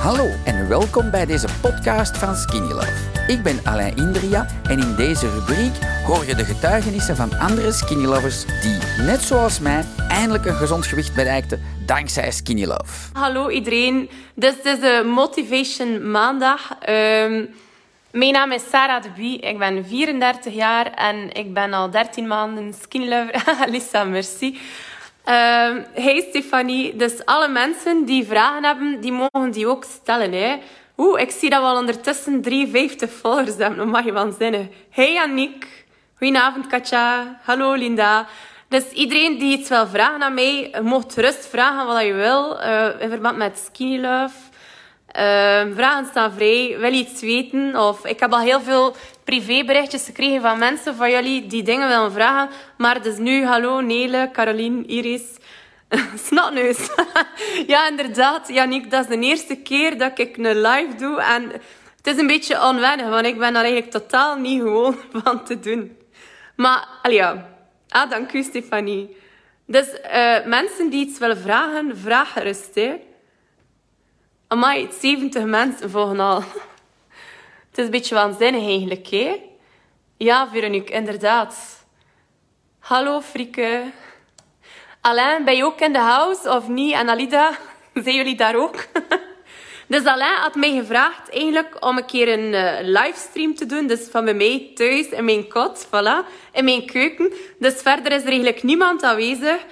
Hallo en welkom bij deze podcast van Skinny Love. Ik ben Alain Indria en in deze rubriek hoor je de getuigenissen van andere Skinny Lovers die, net zoals mij, eindelijk een gezond gewicht bereikten dankzij Skinny Love. Hallo iedereen, dus het is de Motivation Maandag. Ehm, mijn naam is Sarah de Bie, ik ben 34 jaar en ik ben al 13 maanden Skinny Lover. Lisa, merci. Uh, hey Stefanie, dus alle mensen die vragen hebben, die mogen die ook stellen. Hè. Oeh, ik zie dat we al ondertussen 53 volgers hebben. Dat mag je waanzinnig. Hey Annick. Goedenavond Katja. Hallo Linda. Dus iedereen die iets wil vragen aan mij, mocht gerust vragen wat je wil. Uh, in verband met Skinny Love. Uh, vragen staan vrij. Wil je iets weten? Of ik heb al heel veel privéberichtjes gekregen van mensen van jullie die dingen willen vragen. Maar dus nu, hallo Nele, Caroline, Iris. Snotneus. ja, inderdaad. Janiek, dat is de eerste keer dat ik een live doe. En het is een beetje onwennig, want ik ben daar eigenlijk totaal niet gewoon van te doen. Maar, ja. Ah, dank u, Stefanie. Dus uh, mensen die iets willen vragen, vraag gerust. Amai, 70 mensen volgen al. Het is een beetje waanzinnig eigenlijk, hè? Ja, Veronique, inderdaad. Hallo, Frieke. Alain, ben je ook in de house of niet? En Alida, zijn jullie daar ook? dus Alain had mij gevraagd eigenlijk om een keer een uh, livestream te doen. Dus van bij mij thuis in mijn kot, voilà, in mijn keuken. Dus verder is er eigenlijk niemand aanwezig.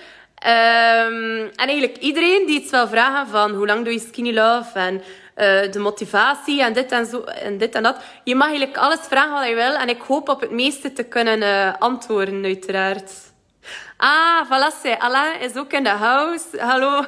Um, en eigenlijk iedereen die iets wil vragen van hoe lang doe je Skinny Love en uh, de motivatie en dit en, zo, en dit en dat. Je mag eigenlijk alles vragen wat je wil en ik hoop op het meeste te kunnen uh, antwoorden, uiteraard. Ah, voilà, Alain is ook in de house. Hallo.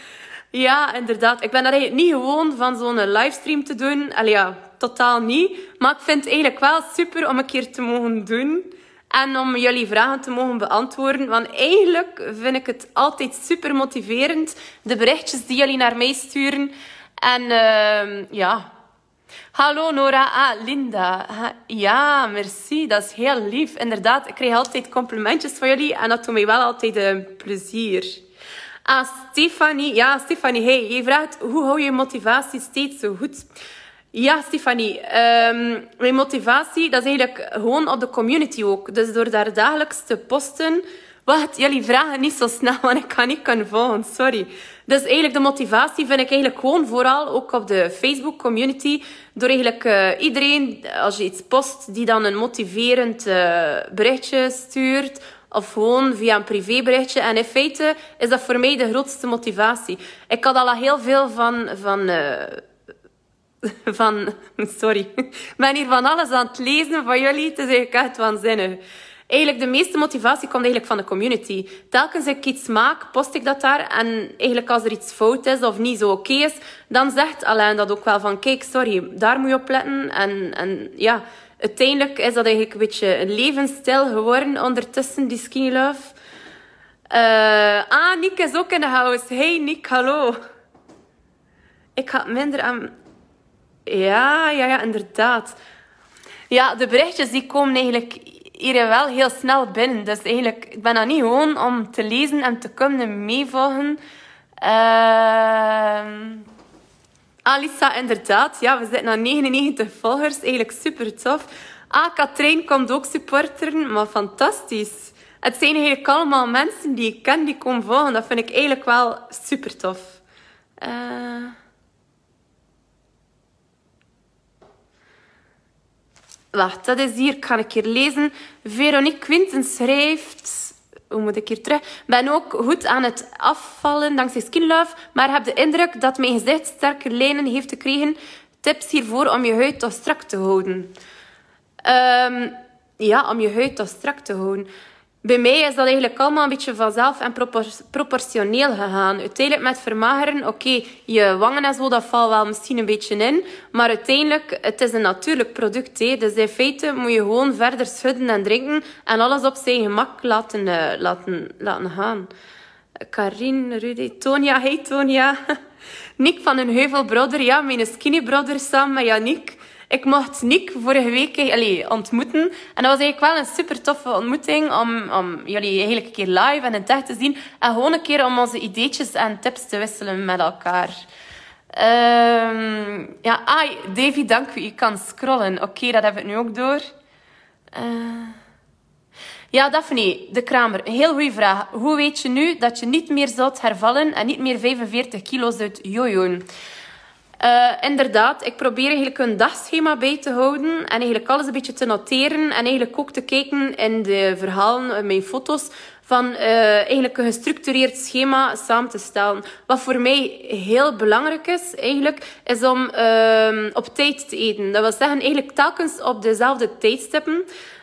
ja, inderdaad. Ik ben daar eigenlijk niet gewoon van zo'n livestream te doen. Allee, ja, totaal niet. Maar ik vind het eigenlijk wel super om een keer te mogen doen. En om jullie vragen te mogen beantwoorden. Want eigenlijk vind ik het altijd super motiverend. De berichtjes die jullie naar mij sturen. En uh, ja. Hallo Nora. Ah, Linda. Ja, merci. Dat is heel lief. Inderdaad, ik krijg altijd complimentjes van jullie. En dat doet mij wel altijd een plezier. Ah, Stefanie. Ja, Stefanie. Hey, je vraagt hoe hou je motivatie steeds zo goed? Ja, Stefanie. Um, mijn motivatie, dat is eigenlijk gewoon op de community ook. Dus door daar dagelijks te posten... Wacht, jullie vragen niet zo snel, want ik kan niet kunnen volgen. Sorry. Dus eigenlijk de motivatie vind ik eigenlijk gewoon vooral ook op de Facebook community. Door eigenlijk uh, iedereen, als je iets post, die dan een motiverend uh, berichtje stuurt. Of gewoon via een privéberichtje. En in feite is dat voor mij de grootste motivatie. Ik had al heel veel van... van uh, van... Sorry. Ik ben hier van alles aan het lezen van jullie. Het is eigenlijk echt waanzinnig. Eigenlijk de meeste motivatie komt eigenlijk van de community. Telkens ik iets maak, post ik dat daar. En eigenlijk als er iets fout is of niet zo oké is, dan zegt Alain dat ook wel van kijk, sorry, daar moet je op letten. En, en ja, uiteindelijk is dat eigenlijk een beetje een levensstijl geworden ondertussen, die skinny love. Uh, ah, Nick is ook in de house. Hey Nick, hallo. Ik ga minder aan ja, ja, ja, inderdaad. Ja, de berichtjes die komen eigenlijk hier wel heel snel binnen. Dus eigenlijk, ik ben dat niet gewoon om te lezen en te kunnen meevolgen. Uh... Alisa, inderdaad. Ja, we zitten aan 99 volgers. Eigenlijk super tof. Ah, Katrijn komt ook supporteren. Maar fantastisch. Het zijn eigenlijk allemaal mensen die ik ken die komen volgen. Dat vind ik eigenlijk wel super tof. Uh... Wacht, dat is hier. Ik ga een keer lezen. Veronique Quinten schrijft... Hoe moet ik hier terug? ben ook goed aan het afvallen dankzij Skin Love, maar heb de indruk dat mijn gezicht sterker lijnen heeft gekregen. Tips hiervoor om je huid toch strak te houden? Um, ja, om je huid toch strak te houden. Bij mij is dat eigenlijk allemaal een beetje vanzelf en proportioneel gegaan. Uiteindelijk met vermageren, oké, je wangen en zo, dat valt wel misschien een beetje in. Maar uiteindelijk, het is een natuurlijk product. Hè. Dus in feite moet je gewoon verder schudden en drinken en alles op zijn gemak laten, uh, laten, laten gaan. Karin, Rudy, Tonia. Hey Tonia. Nick van een Heuvelbrother. Ja, mijn skinny brother samen met Yannick. Ik mocht Nick vorige week allee, ontmoeten. En dat was eigenlijk wel een super toffe ontmoeting om, om jullie eigenlijk een keer live en in het echt te zien. En gewoon een keer om onze ideetjes en tips te wisselen met elkaar. Ehm, ja, ah, Davy, dank u. Je kan scrollen. Oké, dat heb ik nu ook door. Uh, ja, Daphne, de Kramer. Heel goede vraag. Hoe weet je nu dat je niet meer zult hervallen en niet meer 45 kilo zult jojoen? Uh, inderdaad, ik probeer eigenlijk een dagschema bij te houden en eigenlijk alles een beetje te noteren en eigenlijk ook te kijken in de verhalen, mijn foto's, van uh, eigenlijk een gestructureerd schema samen te stellen. Wat voor mij heel belangrijk is, eigenlijk, is om uh, op tijd te eten. Dat wil zeggen, eigenlijk telkens op dezelfde tijdstippen.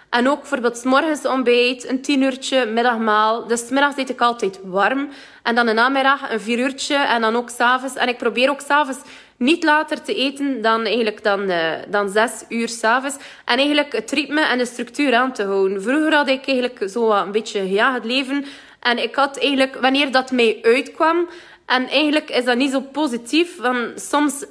En ook bijvoorbeeld morgens ontbijt, een tien uurtje, middagmaal. Dus middags eet ik altijd warm. En dan de namiddag een vier uurtje en dan ook s'avonds. En ik probeer ook s'avonds niet later te eten dan, eigenlijk dan, uh, dan zes uur s'avonds. En eigenlijk het ritme en de structuur aan te houden. Vroeger had ik eigenlijk zo een beetje ja, het leven. En ik had eigenlijk, wanneer dat mij uitkwam... En eigenlijk is dat niet zo positief. Want soms uh,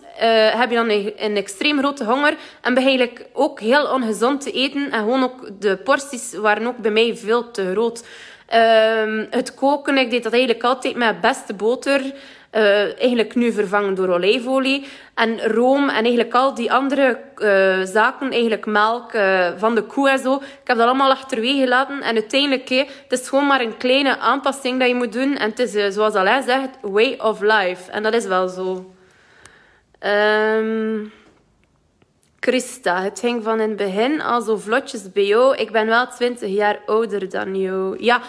heb je dan een, extreem grote honger. En ben je eigenlijk ook heel ongezond te eten. En gewoon ook de porties waren ook bij mij veel te groot. Uh, het koken, ik deed dat eigenlijk altijd met beste boter. Uh, eigenlijk nu vervangen door olijfolie. En room en eigenlijk al die andere uh, zaken, eigenlijk melk uh, van de koe en zo. Ik heb dat allemaal achterwege gelaten. En uiteindelijk, het is gewoon maar een kleine aanpassing dat je moet doen. En het is, zoals Alain zegt, way of life. En dat is wel zo. Um, Christa, het ging van in het begin al zo vlotjes bij jou. Ik ben wel 20 jaar ouder dan jou. Ja,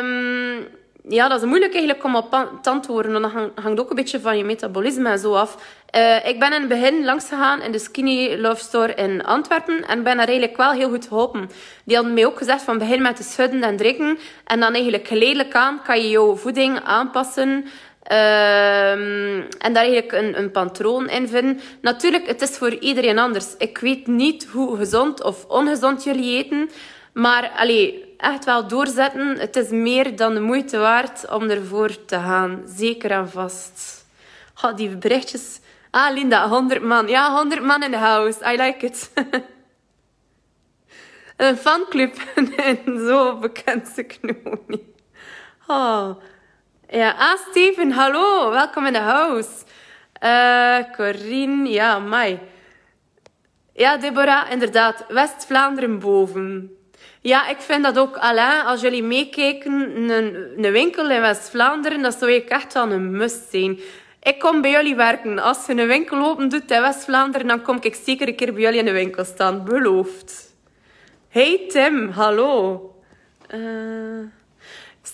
um, ja, dat is moeilijk eigenlijk om op te antwoorden. Want dat hangt ook een beetje van je metabolisme en zo af. Uh, ik ben in het begin langs gegaan in de Skinny Love Store in Antwerpen. En ben daar eigenlijk wel heel goed geholpen. Die hadden mij ook gezegd van begin met te schudden en drinken. En dan eigenlijk geleidelijk aan kan je jouw voeding aanpassen. Uh, en daar eigenlijk een, een patroon in vinden. Natuurlijk, het is voor iedereen anders. Ik weet niet hoe gezond of ongezond jullie eten. Maar allee, echt wel doorzetten. Het is meer dan de moeite waard om ervoor te gaan. Zeker en vast. Die berichtjes. Ah, Linda, 100 man. Ja, 100 man in de house. I like it. een fanclub. zo bekend ze nog niet. Oh. Ja, ah, Steven, hallo. Welkom in de house. Uh, Corine, ja, mai. Ja, Deborah, inderdaad. West-Vlaanderen boven. Ja, ik vind dat ook. Alain, als jullie meekijken, een, een winkel in West-Vlaanderen, dat zou ik echt wel een must zijn. Ik kom bij jullie werken. Als je een winkel open doet in West-Vlaanderen, dan kom ik zeker een keer bij jullie in de winkel staan. Beloofd. Hey Tim, hallo. Uh...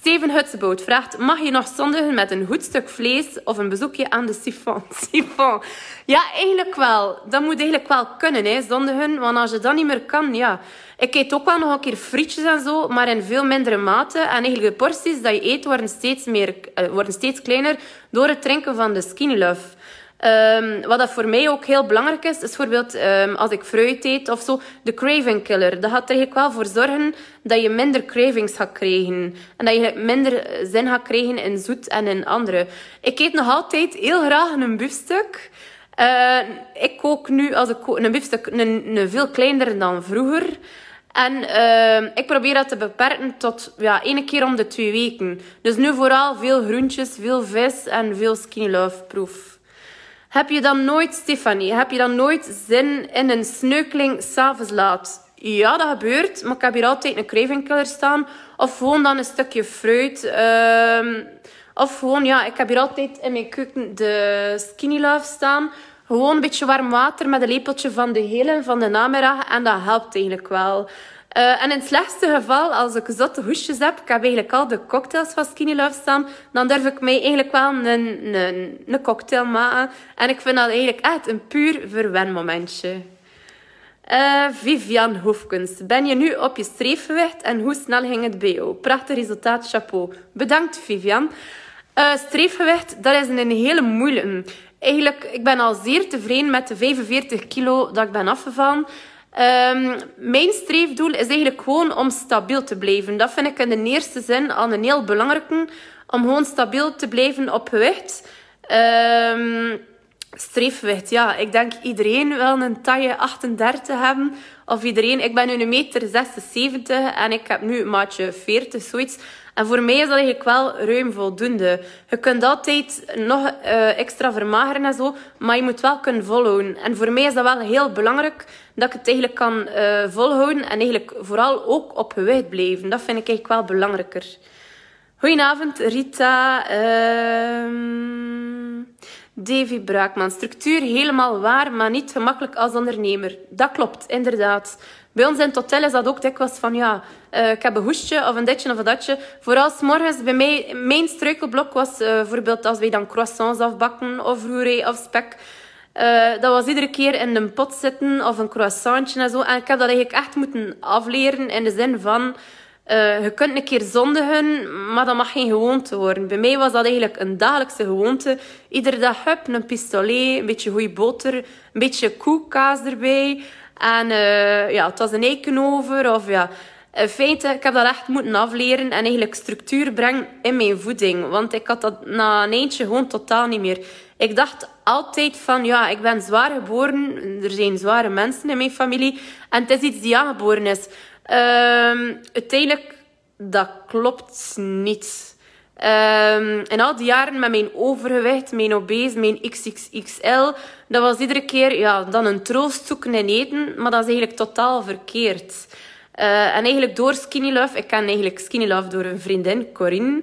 Steven Hutseboot vraagt: Mag je nog zondigen met een goed stuk vlees of een bezoekje aan de siphon? siphon. Ja, eigenlijk wel. Dat moet eigenlijk wel kunnen, hè, zondigen. Want als je dat niet meer kan, ja. Ik eet ook wel nog een keer frietjes en zo, maar in veel mindere mate. En eigenlijk de porties dat je eet worden steeds, meer, uh, worden steeds kleiner door het drinken van de Skinny Love. Um, wat dat voor mij ook heel belangrijk is, is bijvoorbeeld um, als ik fruit eet of zo, de craving killer. Dat gaat er eigenlijk wel voor zorgen dat je minder cravings gaat krijgen. En dat je minder zin gaat krijgen in zoet en in andere. Ik eet nog altijd heel graag een biefstuk. Uh, ik kook nu als ik een biefstuk een, een veel kleiner dan vroeger. En uh, ik probeer dat te beperken tot ja, één keer om de twee weken. Dus nu vooral veel groentjes, veel vis en veel skinny love. Heb je dan nooit, Stefanie, heb je dan nooit zin in een sneukeling s'avonds laat? Ja, dat gebeurt, maar ik heb hier altijd een craving staan. Of gewoon dan een stukje fruit. Uh, of gewoon, ja, ik heb hier altijd in mijn keuken de Skinny Love staan. Gewoon een beetje warm water met een lepeltje van de hele van de namiddag. En dat helpt eigenlijk wel. Uh, en in het slechtste geval, als ik zotte hoesjes heb, ik heb eigenlijk al de cocktails van Skinny Love staan, dan durf ik mij eigenlijk wel een, een, een cocktail maken. En ik vind dat eigenlijk echt een puur verwenmomentje. Uh, Vivian Hoefkens, ben je nu op je streefgewicht en hoe snel ging het bij jou? Prachtig resultaat, chapeau. Bedankt, Vivian. Uh, streefgewicht, dat is een hele moeilijke. Eigenlijk, ik ben al zeer tevreden met de 45 kilo dat ik ben afgevallen. Um, mijn streefdoel is eigenlijk gewoon om stabiel te blijven. Dat vind ik in de eerste zin al een heel belangrijke. Om gewoon stabiel te blijven op gewicht. Um, Streefgewicht, ja. Ik denk iedereen wil een taille 38 hebben. Of iedereen... Ik ben nu een meter 76 en ik heb nu een maatje 40, zoiets. En voor mij is dat eigenlijk wel ruim voldoende. Je kunt altijd nog uh, extra vermageren en zo, maar je moet wel kunnen volhouden. En voor mij is dat wel heel belangrijk dat ik het eigenlijk kan uh, volhouden en eigenlijk vooral ook op gewicht blijven. Dat vind ik eigenlijk wel belangrijker. Goedenavond, Rita. Uh, Davy Braakman. Structuur helemaal waar, maar niet gemakkelijk als ondernemer. Dat klopt, inderdaad. Bij ons in het hotel is dat ook dikwijls van, ja, uh, ik heb een hoestje of een ditje of een datje. Vooral s morgens, bij mij, mijn struikelblok was uh, bijvoorbeeld als wij dan croissants afbakken of roeree of spek. Uh, dat was iedere keer in een pot zitten of een croissantje en zo. En ik heb dat eigenlijk echt moeten afleren in de zin van... Je kunt een keer zondigen, maar dat mag geen gewoonte worden. Bij mij was dat eigenlijk een dagelijkse gewoonte. Iedere dag hup, een pistolet, een beetje goede boter, een beetje koekkaas erbij. En uh, ja, het was een eiken over. Of ja, in feite, ik heb dat echt moeten afleren en eigenlijk structuur brengen in mijn voeding. Want ik had dat na een eindje gewoon totaal niet meer. Ik dacht altijd van, ja, ik ben zwaar geboren. Er zijn zware mensen in mijn familie. En het is iets die aangeboren is. Uh, uiteindelijk, dat klopt niet. Um, in al die jaren met mijn overgewicht, mijn obese, mijn XXXL, dat was iedere keer ja, dan een troost zoeken in eten, maar dat is eigenlijk totaal verkeerd. Uh, en eigenlijk door Skinny Love, ik ken eigenlijk Skinny Love door een vriendin, Corinne.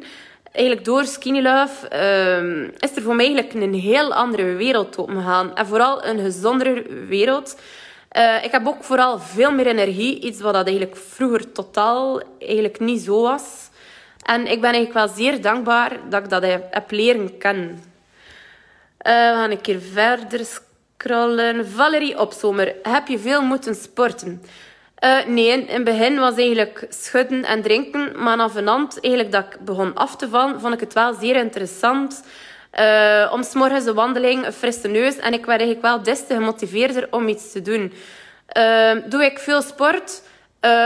Eigenlijk door Skinny Love uh, is er voor mij eigenlijk een heel andere wereld opengegaan. En vooral een gezondere wereld. Uh, ik heb ook vooral veel meer energie. Iets wat dat eigenlijk vroeger totaal eigenlijk niet zo was. En ik ben eigenlijk wel zeer dankbaar dat ik dat heb leren kennen. Uh, we gaan een keer verder scrollen. Valerie Opzomer, heb je veel moeten sporten? Uh, nee, in het begin was eigenlijk schudden en drinken. Maar na vanand, eigenlijk dat ik begon af te vallen, vond ik het wel zeer interessant. Uh, om s'morgens een wandeling, een frisse neus. En ik werd eigenlijk wel des te gemotiveerder om iets te doen. Doe ik veel sport?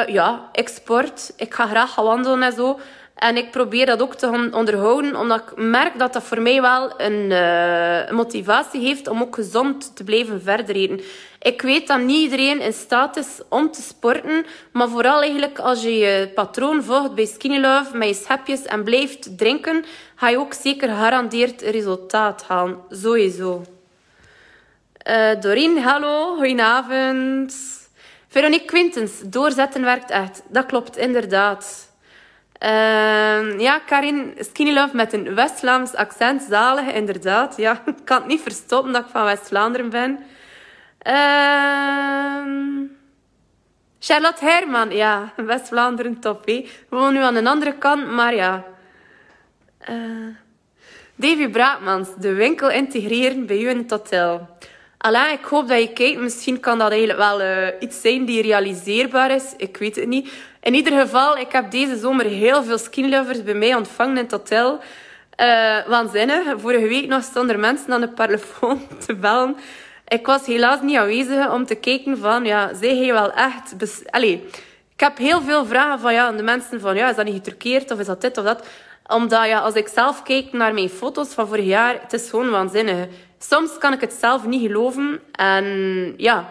ja, ik sport. Ik ga graag wandelen en zo. En ik probeer dat ook te onderhouden, omdat ik merk dat dat voor mij wel een uh, motivatie heeft om ook gezond te blijven verder eten. Ik weet dat niet iedereen in staat is om te sporten, maar vooral eigenlijk als je je patroon volgt bij Skinny Love met je schepjes en blijft drinken, ga je ook zeker gegarandeerd resultaat halen. Sowieso. Uh, Doreen, hallo, goedenavond. Veronique Quintens, doorzetten werkt echt. Dat klopt, inderdaad. Uh, ja, Karin, Skinny Love met een West-Vlaams accent. Zalig, inderdaad. Ja, ik kan het niet verstoppen dat ik van West-Vlaanderen ben. Uh, Charlotte Herman, ja, West-Vlaanderen top. We wonen nu aan een andere kant, maar ja. Uh, Davy Braatmans, de winkel integreren bij u in het hotel. Alain, ik hoop dat je kijkt. Misschien kan dat eigenlijk wel uh, iets zijn die realiseerbaar is. Ik weet het niet. In ieder geval, ik heb deze zomer heel veel skinlovers bij mij ontvangen in het hotel. Uh, waanzinnig. Vorige week nog stonden mensen aan de telefoon te bellen. Ik was helaas niet aanwezig om te kijken van, ja, zei hij wel echt... Allee, ik heb heel veel vragen van ja, de mensen van, ja, is dat niet getruckeerd of is dat dit of dat? Omdat, ja, als ik zelf kijk naar mijn foto's van vorig jaar, het is gewoon waanzinnig. Soms kan ik het zelf niet geloven. En ja,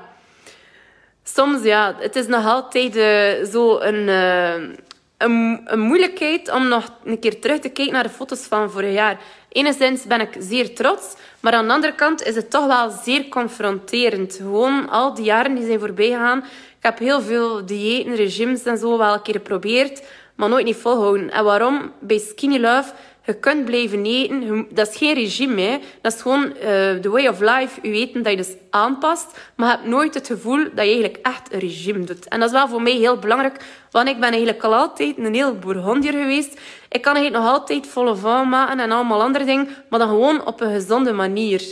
soms ja, het is nog altijd uh, zo een, een, een, moeilijkheid om nog een keer terug te kijken naar de foto's van vorig jaar. Enerzijds ben ik zeer trots, maar aan de andere kant is het toch wel zeer confronterend. Gewoon al die jaren die zijn voorbij gegaan. Ik heb heel veel diëten, regimes en zo wel een keer geprobeerd, maar nooit niet volhouden. En waarom? Bij Skinny Love je kunt blijven eten. Dat is geen regime. Dat is gewoon de uh, way of life. Je eten dat je dus aanpast. Maar je hebt nooit het gevoel dat je eigenlijk echt een regime doet. En dat is wel voor mij heel belangrijk. Want ik ben eigenlijk al altijd een heel bourgondier geweest. Ik kan eigenlijk nog altijd volle van maken en allemaal andere dingen. Maar dan gewoon op een gezonde manier.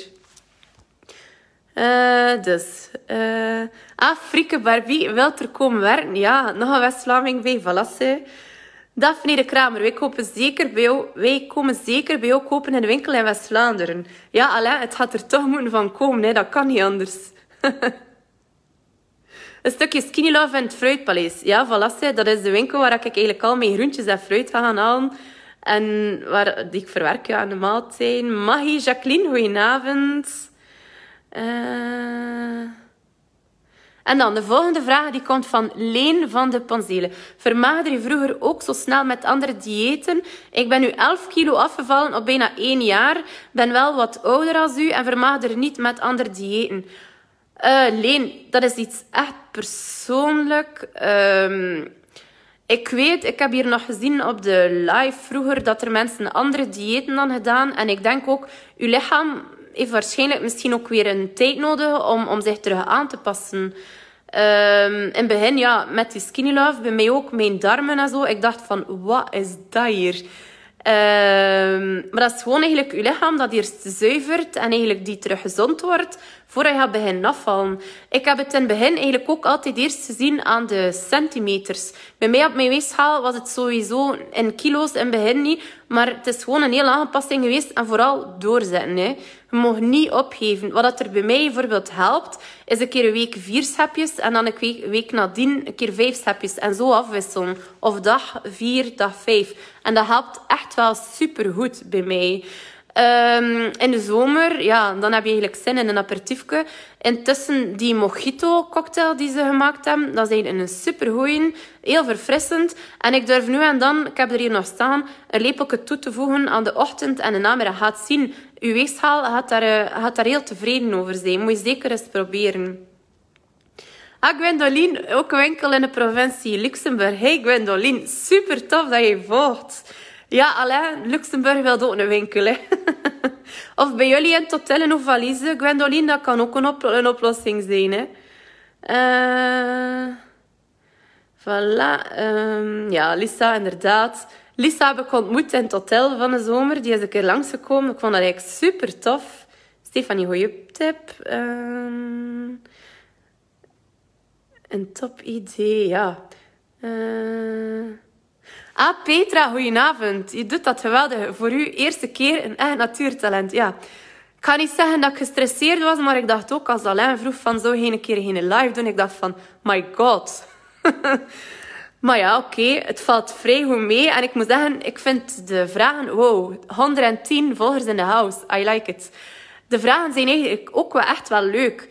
Uh, dus. Uh, Barbie wilt er komen werken? Ja, nog een West-Vlaming bij Valasse. Daphne de Kramer, wij, kopen zeker bij wij komen zeker bij jou kopen in de winkel in West-Vlaanderen. Ja, Alain, het gaat er toch moeten van komen, hè? dat kan niet anders. een stukje Skinny Love en het Fruitpaleis. Ja, voilà, dat is de winkel waar ik eigenlijk al mijn groentjes en fruit ga halen. En waar die ik verwerk ja, aan de maaltijd. Maggie, Jacqueline, goedenavond. Uh... En dan de volgende vraag die komt van Leen van de Ponzelen. Vermaagde je vroeger ook zo snel met andere diëten? Ik ben nu 11 kilo afgevallen op bijna één jaar. Ben wel wat ouder als u en vermaagde niet met andere diëten. Uh, Leen, dat is iets echt persoonlijk. Uh, ik weet, ik heb hier nog gezien op de live vroeger dat er mensen andere diëten dan gedaan. En ik denk ook, uw lichaam heeft waarschijnlijk misschien ook weer een tijd nodig om, om zich terug aan te passen. Um, in het begin, ja, met die skinny love, bij mij ook mijn darmen en zo. Ik dacht van, wat is dat hier? Um, maar dat is gewoon eigenlijk je lichaam dat eerst zuivert en eigenlijk die terug gezond wordt voordat je gaat beginnen afvallen. Ik heb het in het begin eigenlijk ook altijd eerst gezien aan de centimeters. Bij mij op mijn weegschaal was het sowieso in kilo's in het begin niet, maar het is gewoon een heel aanpassing geweest en vooral doorzetten. Hè. Je mag niet opgeven. Wat er bij mij bijvoorbeeld helpt, is een keer een week vier schepjes en dan een week, week nadien een keer vijf schepjes en zo afwisselen. Of dag vier, dag vijf. En dat helpt echt wel supergoed bij mij. Um, in de zomer, ja, dan heb je eigenlijk zin in een aperitiefje. Intussen die mojito-cocktail die ze gemaakt hebben, dat is een supergoeie, heel verfrissend. En ik durf nu en dan, ik heb er hier nog staan, een lepeltje toe te voegen aan de ochtend en de namiddag. Gaat zien, uw weegschaal gaat daar, uh, gaat daar heel tevreden over zijn. Moet je zeker eens proberen. Ah, Gwendoline, ook een winkel in de provincie Luxemburg. Hey Gwendoline, super tof dat je volgt. Ja, Alain, Luxemburg wil ook een winkel. Hè. of bij jullie in hotel in Valise, Gwendoline, dat kan ook een, op een oplossing zijn. Hè. Uh, voilà. Um, ja, Lisa, inderdaad. Lisa heb ik ontmoet in het hotel van de zomer. Die is een keer langsgekomen. Ik vond dat eigenlijk super tof. Stefanie, goeie tip. Um, een top idee, ja. Uh, Ah, Petra, goedenavond. Je doet dat geweldig. Voor u eerste keer een echt natuurtalent. Ja. Ik ga niet zeggen dat ik gestresseerd was, maar ik dacht ook als Alain vroeg van zou geen keer geen live doen, ik dacht van my god. maar ja, oké, het valt vrij goed mee. En ik moet zeggen, ik vind de vragen, wow, 110 volgers in de house. I like it. De vragen zijn eigenlijk ook wel echt wel leuk.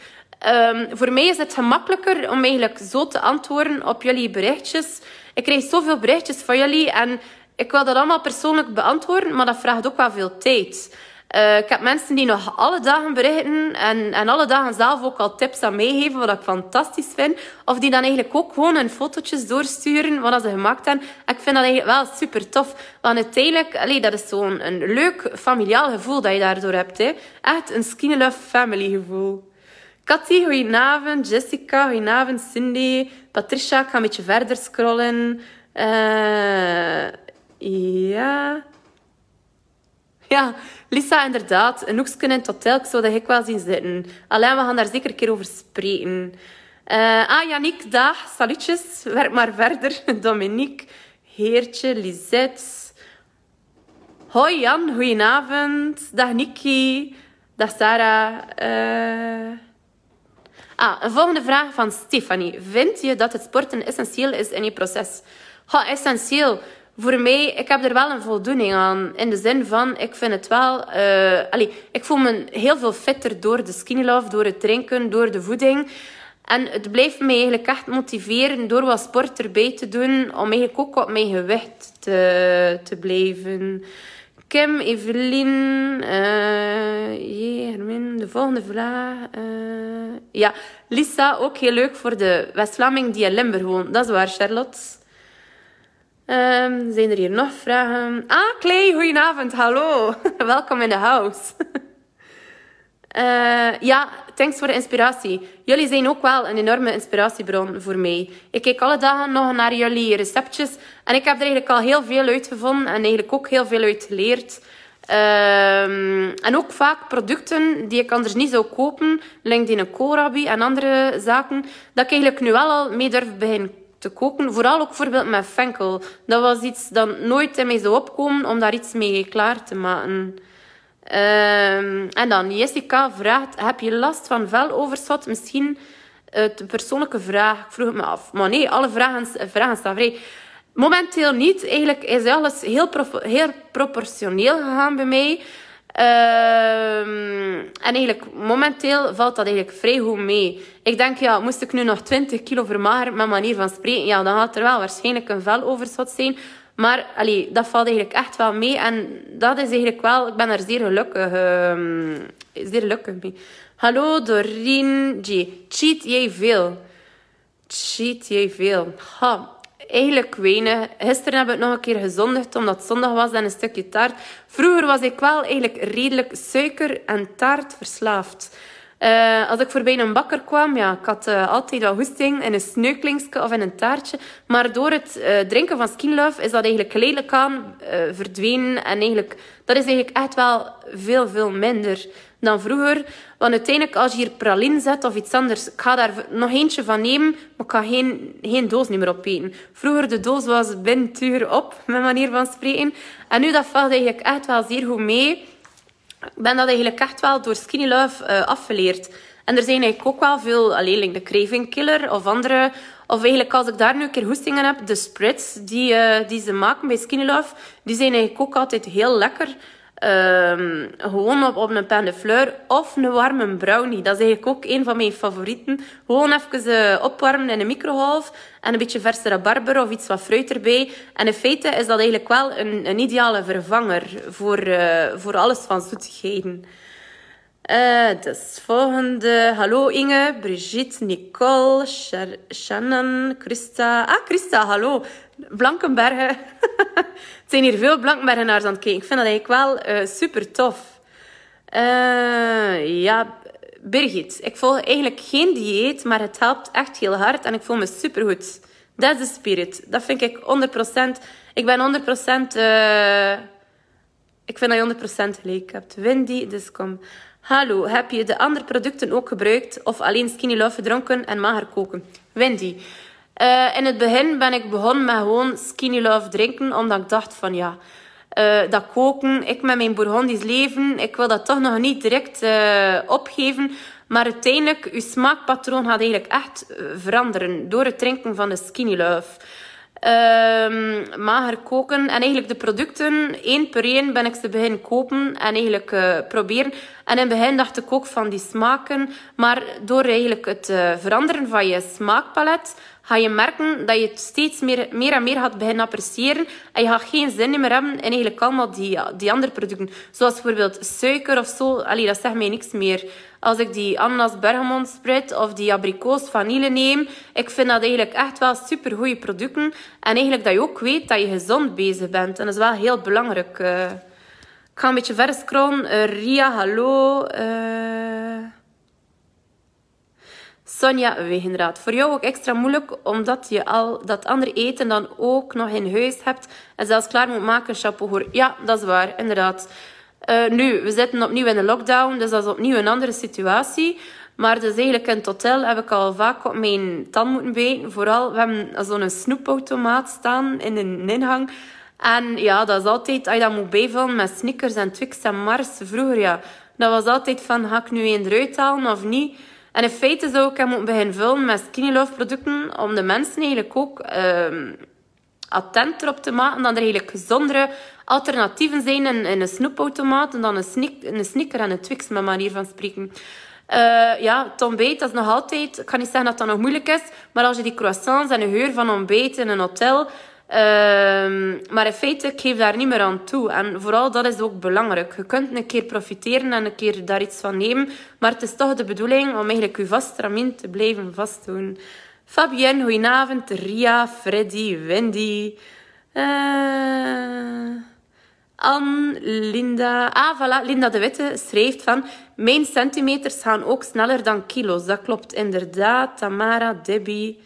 Um, voor mij is het gemakkelijker om eigenlijk zo te antwoorden op jullie berichtjes. Ik krijg zoveel berichtjes van jullie en ik wil dat allemaal persoonlijk beantwoorden, maar dat vraagt ook wel veel tijd. Uh, ik heb mensen die nog alle dagen berichten en, en alle dagen zelf ook al tips aan meegeven, wat ik fantastisch vind. Of die dan eigenlijk ook gewoon hun fotootjes doorsturen, wat ze gemaakt hebben. ik vind dat eigenlijk wel super tof. Want uiteindelijk, allee, dat is zo'n een leuk familiaal gevoel dat je daardoor hebt. Hè. Echt een Skinny Love family gevoel. Cathy, goedenavond. Jessica, goedenavond. Cindy, Patricia, ik ga een beetje verder scrollen. Uh, ja. Ja, Lisa, inderdaad. Een hoekje in het hotel, ik zou dat ik wel zien zitten. Alleen, we gaan daar zeker een keer over spreken. Uh, ah, Yannick, dag. Salutjes. Werk maar verder. Dominique, Heertje, Lisette. Hoi Jan, goedenavond. Dag Nikki. Dag Sarah. Uh... Ah, een volgende vraag van Stefanie. Vind je dat het sporten essentieel is in je proces? Ha, essentieel. Voor mij, ik heb er wel een voldoening aan. In de zin van, ik vind het wel... Uh, allee, ik voel me heel veel fitter door de skinny door het drinken, door de voeding. En het blijft me eigenlijk echt motiveren door wat sport erbij te doen, om eigenlijk ook op mijn gewicht te, te blijven. Kim, Evelien, uh, Hermin, de volgende vraag. Uh, ja, Lisa, ook heel leuk voor de West-Vlaming die in Limburg woont. Dat is waar, Charlotte. Um, zijn er hier nog vragen? Ah, Clay, goedenavond, hallo. Welkom in de house. Uh, ja, thanks voor de inspiratie. Jullie zijn ook wel een enorme inspiratiebron voor mij. Ik kijk alle dagen nog naar jullie receptjes en ik heb er eigenlijk al heel veel uitgevonden en eigenlijk ook heel veel uit geleerd. Uh, en ook vaak producten die ik anders niet zou kopen, LinkedIn een Korabi en andere zaken, dat ik eigenlijk nu wel al mee durf beginnen te koken. Vooral ook bijvoorbeeld met Fenkel. Dat was iets dat nooit in mij zou opkomen om daar iets mee klaar te maken. Um, en dan Jessica vraagt, heb je last van veloverschot? Misschien een persoonlijke vraag. Ik vroeg het me af. Maar nee, alle vragen, vragen staan vrij. Momenteel niet. Eigenlijk is alles heel, heel proportioneel gegaan bij mij. Ehm, en eigenlijk momenteel valt dat eigenlijk vrij goed mee. Ik denk, ja, moest ik nu nog 20 kilo vermageren met manier van spreken, ja, dan gaat er wel waarschijnlijk een veloverschot zijn. Maar allee, dat valt eigenlijk echt wel mee. En dat is eigenlijk wel... Ik ben er zeer gelukkig, uh, zeer gelukkig mee. Hallo Doreen. Cheat jij veel? Cheat jij veel? Ha, eigenlijk weinig. Gisteren heb ik nog een keer gezondigd omdat het zondag was en een stukje taart. Vroeger was ik wel eigenlijk redelijk suiker- en taart verslaafd. Uh, als ik voorbij een bakker kwam, ja, ik had uh, altijd wel hoesting in een sneuklingsje of in een taartje. Maar door het uh, drinken van Skin Love is dat eigenlijk geleidelijk aan verdwenen. En eigenlijk, dat is eigenlijk echt wel veel, veel minder dan vroeger. Want uiteindelijk, als je hier praline zet of iets anders, ik ga daar nog eentje van nemen, maar ik ga geen, geen doos meer opeten. Vroeger, de doos was binnen op, met manier van spreken. En nu, dat valt eigenlijk echt wel zeer goed mee ik ben dat eigenlijk echt wel door Skinny Love uh, afgeleerd. En er zijn eigenlijk ook wel veel, alleen de Craving Killer of andere. Of eigenlijk als ik daar nu een keer hoestingen heb, de spreads die, uh, die ze maken bij Skinny Love, die zijn eigenlijk ook altijd heel lekker. Um, gewoon op, op een pain de fleur of een warme brownie. Dat is eigenlijk ook een van mijn favorieten. Gewoon even uh, opwarmen in een microgolf en een beetje verse rabarber of iets wat fruit erbij. En in feite is dat eigenlijk wel een, een ideale vervanger voor, uh, voor alles van zoetigheden. Uh, dus volgende. Hallo Inge, Brigitte, Nicole, Shannon, Christa. Ah, Christa, hallo. Blankenbergen. het zijn hier veel Blankenbergenaars aan het kijken. Ik vind dat eigenlijk wel uh, super tof. Uh, ja, Birgit. Ik volg eigenlijk geen dieet, maar het helpt echt heel hard en ik voel me supergoed. Dat is de spirit. Dat vind ik 100%. Ik ben 100%... Uh, ik vind dat je 100% gelijk hebt. Wendy, dus kom. Hallo, heb je de andere producten ook gebruikt of alleen Skinny Love gedronken en mager koken? Wendy, uh, in het begin ben ik begonnen met gewoon Skinny Love drinken, omdat ik dacht van ja, uh, dat koken, ik met mijn Bourgondisch leven, ik wil dat toch nog niet direct uh, opgeven. Maar uiteindelijk, je smaakpatroon gaat eigenlijk echt veranderen door het drinken van de Skinny Love. Um, mager koken. En eigenlijk de producten, één per één, ben ik ze beginnen kopen en eigenlijk proberen. En in het begin dacht ik ook van die smaken. Maar door eigenlijk het veranderen van je smaakpalet, ga je merken dat je het steeds meer, meer en meer gaat beginnen appreciëren. En je gaat geen zin meer hebben in eigenlijk allemaal die, die andere producten. Zoals bijvoorbeeld suiker of zo. Allee, dat zegt mij niks meer. Als ik die ananas bergamot spread of die abrikoos vanille neem, ik vind dat eigenlijk echt wel super goede producten. En eigenlijk dat je ook weet dat je gezond bezig bent. En dat is wel heel belangrijk. Uh, ik ga een beetje verder scrollen. Uh, Ria, hallo. Uh... Sonja Wegenraad. Voor jou ook extra moeilijk omdat je al dat andere eten dan ook nog in huis hebt en zelfs klaar moet maken. Chapeau. Ja, dat is waar, inderdaad. Uh, nu, we zitten opnieuw in de lockdown, dus dat is opnieuw een andere situatie. Maar dus eigenlijk in het hotel heb ik al vaak op mijn tand moeten bijten. Vooral, we hebben zo'n snoepautomaat staan in een ingang. En ja, dat is altijd, als je dat moet bijvullen met Snickers en Twix en Mars. Vroeger, ja, dat was altijd van, ga ik nu één eruit halen of niet? En in feite zou ik hem moeten beginnen vullen met Skinny producten, om de mensen eigenlijk ook uh, attent erop te maken dat er eigenlijk gezondere alternatieven zijn in, in een snoepautomaat dan een, sneak, een sneaker en een Twix, met manier van spreken. Uh, ja, het ontbijt, dat is nog altijd... Ik ga niet zeggen dat dat nog moeilijk is, maar als je die croissants en de geur van ontbijt in een hotel... Uh, maar in feite, ik geef daar niet meer aan toe. En vooral dat is ook belangrijk. Je kunt een keer profiteren en een keer daar iets van nemen. Maar het is toch de bedoeling om eigenlijk je vastramien te blijven vastdoen. Fabienne, goedenavond. Ria, Freddy, Wendy... Uh... Anne, Linda... Ah, voilà, Linda de Witte schrijft van... Mijn centimeters gaan ook sneller dan kilo's. Dat klopt inderdaad. Tamara, Debbie...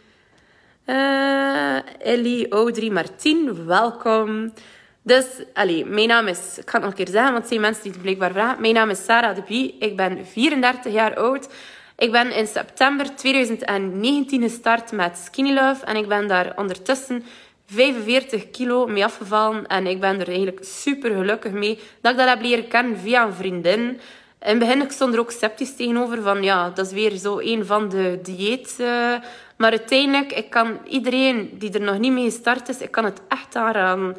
Uh, Ellie, Audrey, Martien, welkom. Dus, allez, mijn naam is... Ik ga het nog een keer zeggen, want het zijn mensen die het blijkbaar vragen. Mijn naam is Sarah de Bie. Ik ben 34 jaar oud. Ik ben in september 2019 gestart met Skinny Love. En ik ben daar ondertussen 45 kilo mee afgevallen. En ik ben er eigenlijk super gelukkig mee dat ik dat heb leren kennen via een vriendin. In het begin stond er ook sceptisch tegenover van ja, dat is weer zo een van de dieet. Uh, maar uiteindelijk, ik kan iedereen die er nog niet mee gestart is, ik kan het echt aanraden.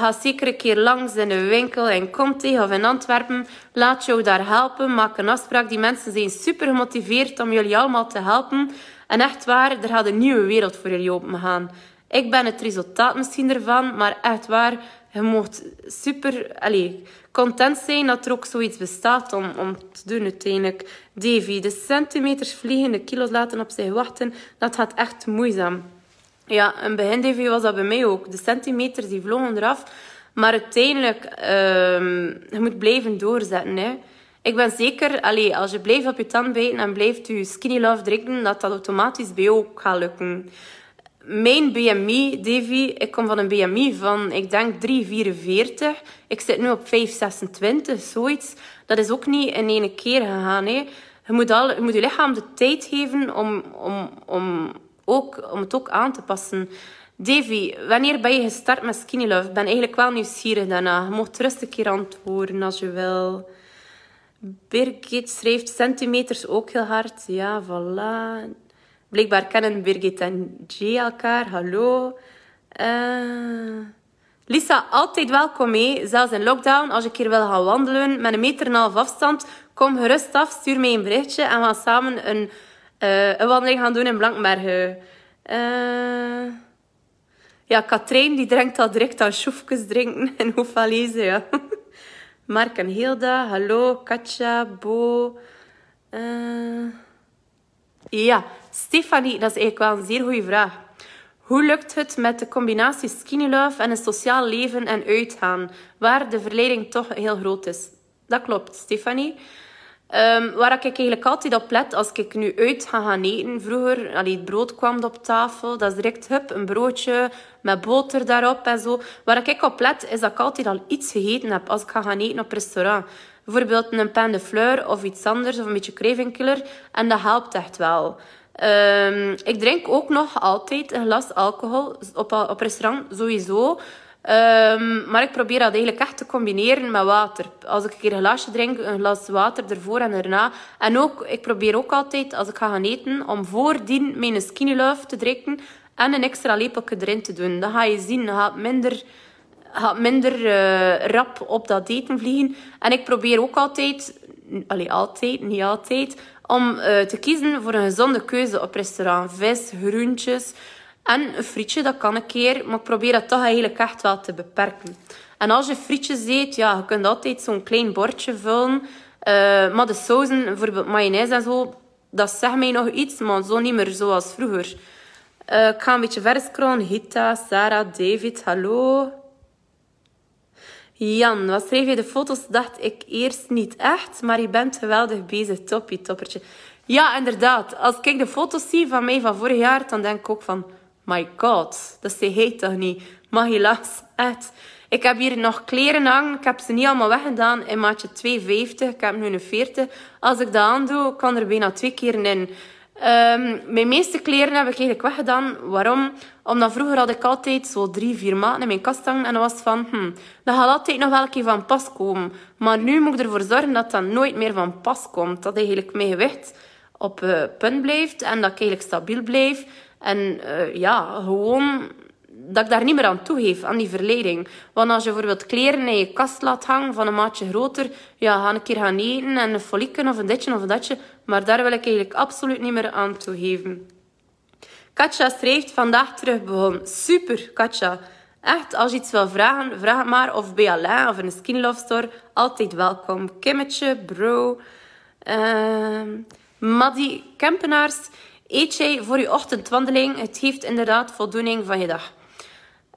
ga zeker een keer langs in een winkel in Conte of in Antwerpen. Laat jou daar helpen. Maak een afspraak. Die mensen zijn super gemotiveerd om jullie allemaal te helpen. En echt waar, er gaat een nieuwe wereld voor jullie open gaan. Ik ben het resultaat misschien ervan, maar echt waar, je moet super allez, content zijn dat er ook zoiets bestaat om, om te doen uiteindelijk. Davy, de centimeters vliegen, de kilo's laten op zich wachten, dat gaat echt moeizaam. Ja, in begin Davy was dat bij mij ook. De centimeters die vlogen eraf. Maar uiteindelijk, uh, je moet blijven doorzetten. Hè. Ik ben zeker, allez, als je blijft op je tand bijten en blijft je skinny love drinken, dat dat automatisch bij jou ook gaat lukken mijn BMI, Davy, ik kom van een BMI van, ik denk 3,44. Ik zit nu op 5,26, zoiets. Dat is ook niet in één keer gegaan. Hè. Je, moet al, je moet je lichaam de tijd geven om, om, om, ook, om het ook aan te passen. Davy, wanneer ben je gestart met Skinny Love? Ik ben eigenlijk wel nieuwsgierig daarna. Je mag rustig een keer antwoorden als je wil. Birgit schrijft centimeters ook heel hard. Ja, voilà. Blijkbaar kennen Birgit en Jay elkaar. Hallo. Uh... Lisa, altijd welkom mee. Zelfs in lockdown, als een keer wil gaan wandelen met een meter en een half afstand, kom gerust af, stuur mij een berichtje en we gaan samen een, uh, een wandeling gaan doen in Blankbergen. Uh... Ja, Katrijn die drinkt al direct aan schoefjes drinken in Hoefalezen. Ja. Mark en Hilda, hallo. Katja, Bo. Ja, Stefanie, dat is eigenlijk wel een zeer goede vraag. Hoe lukt het met de combinatie skinny love en een sociaal leven en uitgaan, waar de verleiding toch heel groot is? Dat klopt, Stefanie. Um, waar ik eigenlijk altijd op let als ik nu uit ga gaan eten. Vroeger, allee, het brood kwam op tafel. Dat is direct hup, een broodje met boter daarop en zo. Waar ik op let, is dat ik altijd al iets gegeten heb als ik ga gaan eten op restaurant. Bijvoorbeeld een pain de fleur of iets anders, of een beetje cravingkiller. En dat helpt echt wel. Um, ik drink ook nog altijd een glas alcohol op, op restaurant, sowieso. Um, maar ik probeer dat eigenlijk echt te combineren met water. Als ik een keer een glasje drink, een glas water ervoor en erna. En ook, ik probeer ook altijd, als ik ga gaan eten, om voordien mijn skinny te drinken en een extra lepeltje erin te doen. Dan ga je zien, dat gaat minder gaat minder uh, rap op dat eten vliegen. En ik probeer ook altijd, allee, altijd, niet altijd, om uh, te kiezen voor een gezonde keuze op restaurant. Vis, groentjes en een frietje, dat kan een keer. Maar ik probeer dat toch eigenlijk echt wel te beperken. En als je frietjes eet, ja, je kunt altijd zo'n klein bordje vullen. Uh, maar de sauzen, bijvoorbeeld mayonaise en zo, dat zegt mij nog iets, maar zo niet meer zoals vroeger. Uh, ik ga een beetje verder scrollen. Hita, Sarah, David, hallo. Jan, wat schreef je de foto's? Dacht ik eerst niet echt, maar je bent geweldig bezig. Toppie, toppertje. Ja, inderdaad. Als ik de foto's zie van mij van vorig jaar, dan denk ik ook van... My god, dat zei hij toch niet? Maar helaas, echt. Ik heb hier nog kleren hangen. Ik heb ze niet allemaal weggedaan in maatje 2,50. Ik heb nu een 40. Als ik dat aandoe, kan er bijna twee keer in. Um, mijn meeste kleren heb ik eigenlijk weggedaan. Waarom? Omdat vroeger had ik altijd zo drie, vier maanden in mijn kast hangen. En dan was van, hm, dat gaat altijd nog wel een keer van pas komen. Maar nu moet ik ervoor zorgen dat dat nooit meer van pas komt. Dat eigenlijk mijn gewicht op uh, punt blijft. En dat ik eigenlijk stabiel blijf. En uh, ja, gewoon dat ik daar niet meer aan toegeef, aan die verleiding. Want als je bijvoorbeeld kleren in je kast laat hangen van een maatje groter, ja, ga een keer gaan eten en een folieken of een ditje of een datje. Maar daar wil ik eigenlijk absoluut niet meer aan toegeven. Katja schrijft vandaag terug begonnen. Super, Katja. Echt, als je iets wil vragen, vraag maar. Of bij Alain of in een Skin Love Store. Altijd welkom. Kimmetje, bro. Uh, Maddie Kempenaars. Eet jij voor je ochtendwandeling? Het geeft inderdaad voldoening van je dag.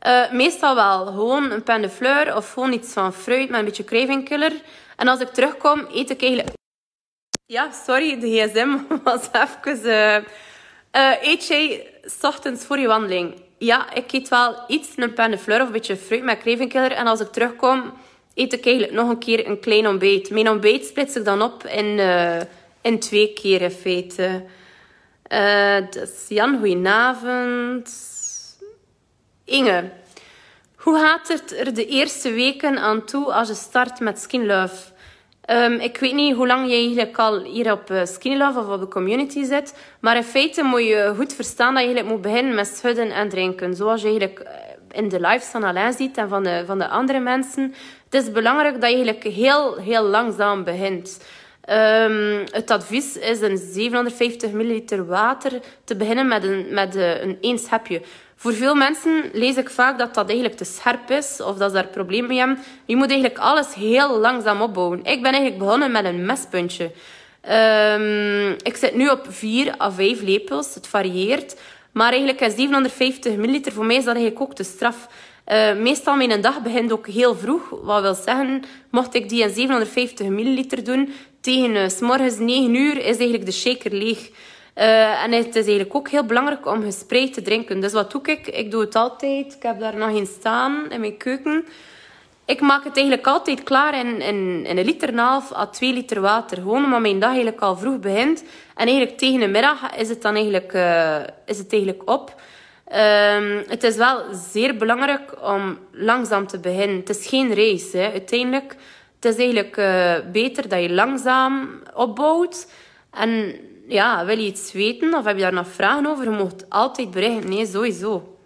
Uh, meestal wel. Gewoon een pain de fleur of gewoon iets van fruit met een beetje cravingkiller. En als ik terugkom, eet ik eigenlijk... Ja, sorry, de gsm was even... Uh... Eet jij ochtends voor je wandeling? Ja, ik eet wel iets, een pain de fleur of een beetje fruit met cravingkiller. En als ik terugkom, eet ik eigenlijk nog een keer een klein ontbijt. Mijn ontbijt splits ik dan op in, in twee keer in feite. dus Jan, goedenavond. Inge, hoe gaat het er de eerste weken aan toe als je start met Skin Love? Um, ik weet niet hoe lang je eigenlijk al hier op uh, Skin Love of op de community zit, maar in feite moet je goed verstaan dat je eigenlijk moet beginnen met schudden en drinken. Zoals je eigenlijk eh, in de lives van Alain ziet en van de, van de andere mensen. Het is belangrijk dat je eigenlijk heel, heel langzaam begint. Um, het advies is een 750 milliliter water te beginnen met een, met een één schepje. Voor veel mensen lees ik vaak dat dat eigenlijk te scherp is of dat ze daar problemen mee hebben. Je moet eigenlijk alles heel langzaam opbouwen. Ik ben eigenlijk begonnen met een mespuntje. Um, ik zit nu op 4 à 5 lepels. Het varieert. Maar eigenlijk is 750 milliliter voor mij is dat eigenlijk ook te straf. Uh, meestal mijn dag begint ook heel vroeg. Wat wil zeggen, mocht ik die in 750 milliliter doen, tegen uh, s morgens 9 uur is eigenlijk de shaker leeg. Uh, en het is eigenlijk ook heel belangrijk om gespreid te drinken. Dus wat doe ik? Ik doe het altijd. Ik heb daar nog een staan in mijn keuken. Ik maak het eigenlijk altijd klaar in, in, een liter en half à twee liter water. Gewoon omdat mijn dag eigenlijk al vroeg begint. En eigenlijk tegen de middag is het dan eigenlijk, uh, is het eigenlijk op. Um, het is wel zeer belangrijk om langzaam te beginnen. Het is geen race, hè. uiteindelijk. Het is eigenlijk uh, beter dat je langzaam opbouwt. En ja, wil je iets weten of heb je daar nog vragen over? Je mag altijd berichten. Nee, sowieso.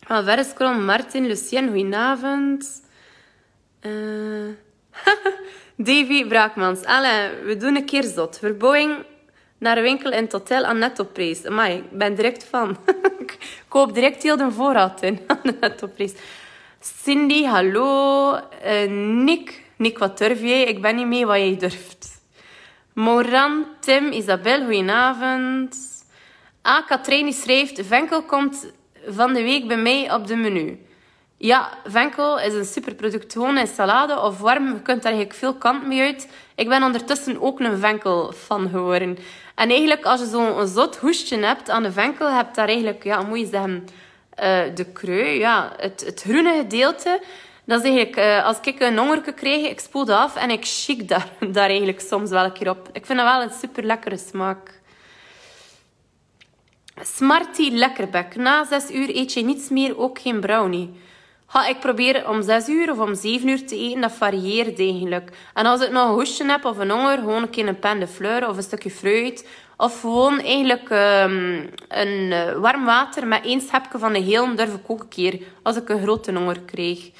Gaan verder. Martin, Lucien, goedenavond. Uh... Davy Braakmans. Alain, we doen een keer zot. Verbouwing naar winkel in het hotel aan nettoprijs. Maar ik ben direct van. ik koop direct heel de voorraad in aan de nettoprijs. Cindy, hallo. Uh, Nick, Nick, wat durf jij? Ik ben niet mee wat jij durft. Moran, Tim, Isabel, goedenavond. Ah, Katrijn schrijft... Venkel komt van de week bij mij op de menu. Ja, venkel is een superproduct. Gewoon in salade of warm. Je kunt daar eigenlijk veel kant mee uit. Ik ben ondertussen ook een venkel van geworden. En eigenlijk, als je zo'n zot hoestje hebt aan de venkel, heb je daar eigenlijk, ja, moet je zeggen, uh, de krui, ja, het, het groene gedeelte. Dat is eigenlijk, uh, als ik een hongerke krijg, ik spoel af en ik chic daar, daar eigenlijk soms wel een keer op. Ik vind dat wel een super lekkere smaak. Smarty Lekkerbek. Na zes uur eet je niets meer, ook geen brownie. Ha, ik probeer om zes uur of om zeven uur te eten. Dat varieert eigenlijk. En als ik nog een hoesje heb of een honger, gewoon een keer een pen de fleur of een stukje fruit. Of gewoon eigenlijk um, een uh, warm water met één schepje van de heel durf ik ook een keer. Als ik een grote honger krijg.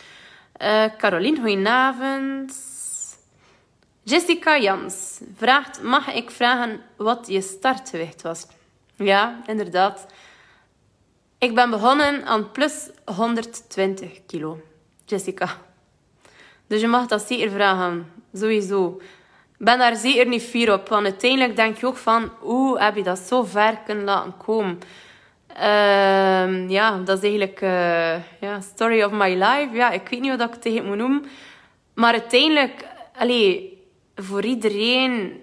Uh, Caroline, goedenavond. Jessica Jans vraagt, mag ik vragen wat je startgewicht was? Ja, inderdaad. Ik ben begonnen aan plus 120 kilo. Jessica. Dus je mag dat zeker vragen. Sowieso. Ben daar zeker niet fier op. Want uiteindelijk denk je ook van... Hoe heb je dat zo ver kunnen laten komen? Uh, ja, dat is eigenlijk... Uh, ja, story of my life. Ja, ik weet niet wat ik het tegen moet noemen. Maar uiteindelijk... Allee, voor iedereen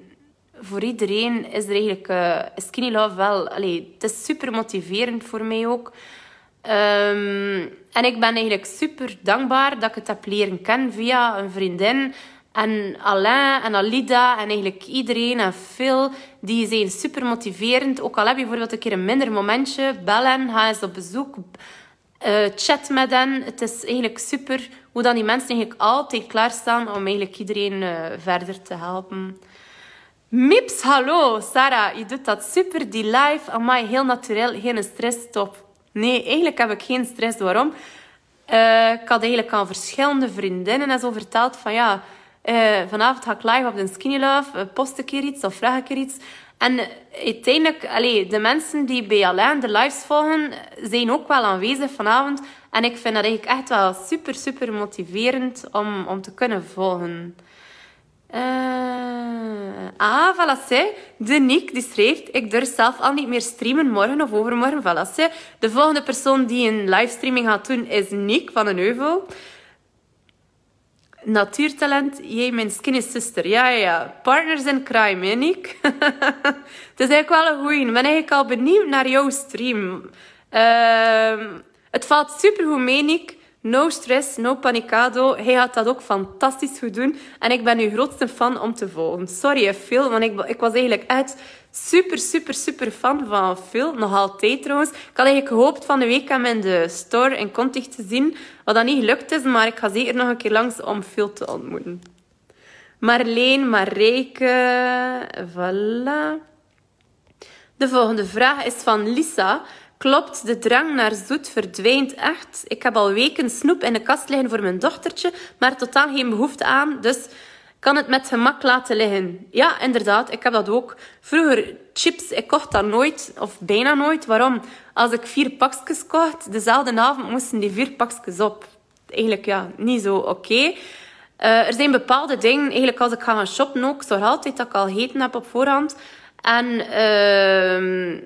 voor iedereen is er eigenlijk uh, Skinny Love wel... Allee, het is super motiverend voor mij ook. Um, en ik ben eigenlijk super dankbaar dat ik het heb leren kennen via een vriendin. En Alain en Alida en eigenlijk iedereen en Phil, die zijn super motiverend. Ook al heb je bijvoorbeeld een keer een minder momentje, bel hen, ga eens op bezoek, uh, chat met hen. Het is eigenlijk super hoe dan die mensen eigenlijk altijd klaarstaan om eigenlijk iedereen uh, verder te helpen. Mips, hallo. Sarah, je doet dat super. Die live, amai, heel natuurlijk, geen stress, top. Nee, eigenlijk heb ik geen stress. Waarom? Uh, ik had eigenlijk aan verschillende vriendinnen en zo verteld van ja, uh, vanavond ga ik live op de Skinny Love, uh, post een keer iets of vraag een keer iets. En uiteindelijk, allee, de mensen die bij Alain de lives volgen, zijn ook wel aanwezig vanavond. En ik vind dat eigenlijk echt wel super, super motiverend om, om te kunnen volgen. Ah, zij. De Nick die schrijft, ik durf zelf al niet meer streamen morgen of overmorgen. Zij. De volgende persoon die een livestreaming gaat doen is Nick van een Heuvel. Natuurtalent, jij mijn skinny sister. Ja, ja, ja. Partners in crime, hè, Nick? het is eigenlijk wel een goeie. Ik ben eigenlijk al benieuwd naar jouw stream. Uh, het valt supergoed mee, Nick. No stress, no panicado. Hij gaat dat ook fantastisch goed doen. En ik ben uw grootste fan om te volgen. Sorry, Phil, want ik, ik was eigenlijk echt super, super, super fan van Phil. Nog altijd trouwens. Ik had eigenlijk gehoopt van de week hem in de store in Contig te zien. Wat dat niet gelukt is, maar ik ga zeker nog een keer langs om Phil te ontmoeten. Marleen, Marijke, voilà. De volgende vraag is van Lisa. Klopt, de drang naar zoet verdwijnt echt. Ik heb al weken snoep in de kast liggen voor mijn dochtertje, maar totaal geen behoefte aan. Dus kan het met gemak laten liggen. Ja, inderdaad, ik heb dat ook. Vroeger chips, ik kocht dat nooit, of bijna nooit. Waarom? Als ik vier pakjes kocht, dezelfde avond moesten die vier pakjes op. Eigenlijk ja, niet zo oké. Eh, er zijn bepaalde dingen, eigenlijk als ik ga gaan shoppen ook, zorg altijd dat ik al gegeten heb op voorhand. En uh,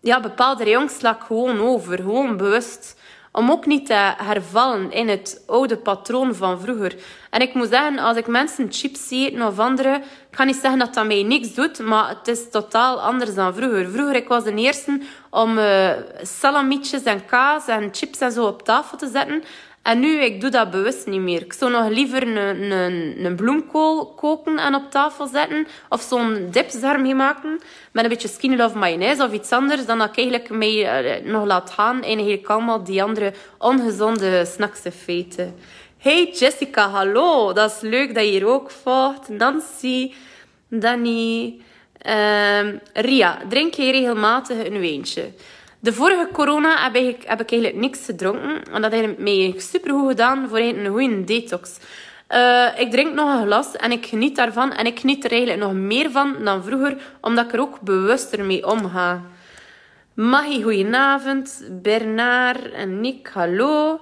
ja, bepaalde rayons sla ik gewoon over, gewoon bewust. Om ook niet te hervallen in het oude patroon van vroeger. En ik moet zeggen, als ik mensen chips zie of andere, ik ga niet zeggen dat dat mij niks doet, maar het is totaal anders dan vroeger. Vroeger ik was de eerste om uh, salamietjes en kaas en chips en zo op tafel te zetten. En nu, ik doe dat bewust niet meer. Ik zou nog liever een, een, een bloemkool koken en op tafel zetten. Of zo'n dipsarm maken met een beetje skinny love mayonaise of iets anders. Dan dat ik eigenlijk mij eh, nog laat gaan in eigenlijk allemaal die andere ongezonde snacks en feiten. Hey Jessica, hallo. Dat is leuk dat je hier ook volgt. Nancy, Danny, uh, Ria. Drink je regelmatig een wijntje? De vorige corona heb ik, heb ik eigenlijk niks gedronken. En dat heeft mij supergoed gedaan voor een goede detox. Uh, ik drink nog een glas en ik geniet daarvan. En ik geniet er eigenlijk nog meer van dan vroeger, omdat ik er ook bewuster mee omga. Maggie, goedenavond. Bernard en Nick, hallo.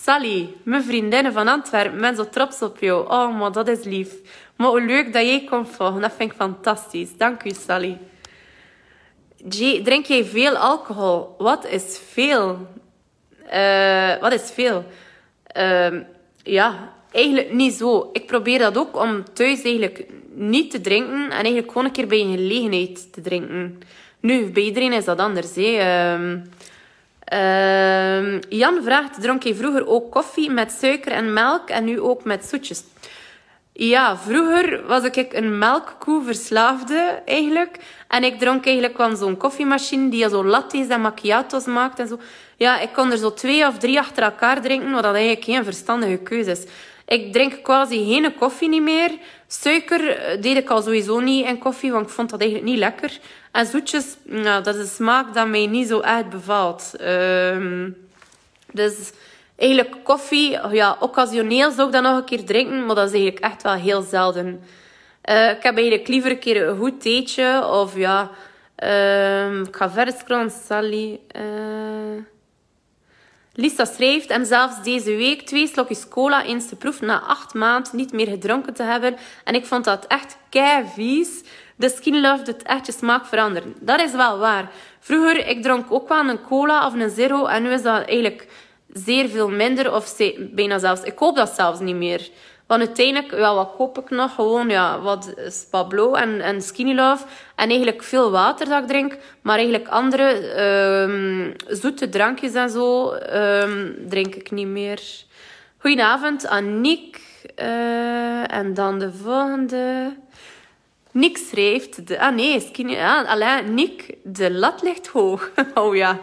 Sally, mijn vriendinnen van Antwerpen, ben zo trots op jou. Oh, maar dat is lief. Maar hoe leuk dat jij komt volgen, dat vind ik fantastisch. Dank u, Sally. Jay, drink jij veel alcohol? Wat is veel? Uh, wat is veel? Uh, ja, eigenlijk niet zo. Ik probeer dat ook om thuis eigenlijk niet te drinken en eigenlijk gewoon een keer bij een gelegenheid te drinken. Nu, bij iedereen is dat anders. Hè. Uh, Jan vraagt, dronk je vroeger ook koffie met suiker en melk en nu ook met zoetjes? Ja, vroeger was ik een melkkoe verslaafde eigenlijk. En ik dronk eigenlijk van zo'n koffiemachine die zo lattes en macchiatos maakt en zo. Ja, ik kon er zo twee of drie achter elkaar drinken, wat eigenlijk geen verstandige keuze is. Ik drink quasi geen koffie niet meer. Suiker eh, deed ik al sowieso niet in koffie, want ik vond dat eigenlijk niet lekker. En zoetjes, nou, dat is een smaak dat mij niet zo echt bevalt. Um, dus Eigenlijk koffie, ja, occasioneel zou ik dat nog een keer drinken, maar dat is eigenlijk echt wel heel zelden. Uh, ik heb eigenlijk liever een keer een goed theetje of ja, uh, ik ga verder scrollen, Sally. Uh, Lisa schrijft en zelfs deze week twee slokjes cola eens te proef na acht maanden niet meer gedronken te hebben. En ik vond dat echt kei vies. De Skin Love doet echt je smaak veranderen. Dat is wel waar. Vroeger, ik dronk ook wel een cola of een zero en nu is dat eigenlijk zeer veel minder. Of bijna zelfs... Ik koop dat zelfs niet meer. Want uiteindelijk, wel, wat koop ik nog? Gewoon ja, wat Pablo en, en Skinny Love. En eigenlijk veel water dat ik drink. Maar eigenlijk andere um, zoete drankjes en zo um, drink ik niet meer. Goedenavond, Aniek. Uh, en dan de volgende. Nick schrijft... De, ah nee, Skinny... Ah, alleen Nick, de lat ligt hoog. oh ja.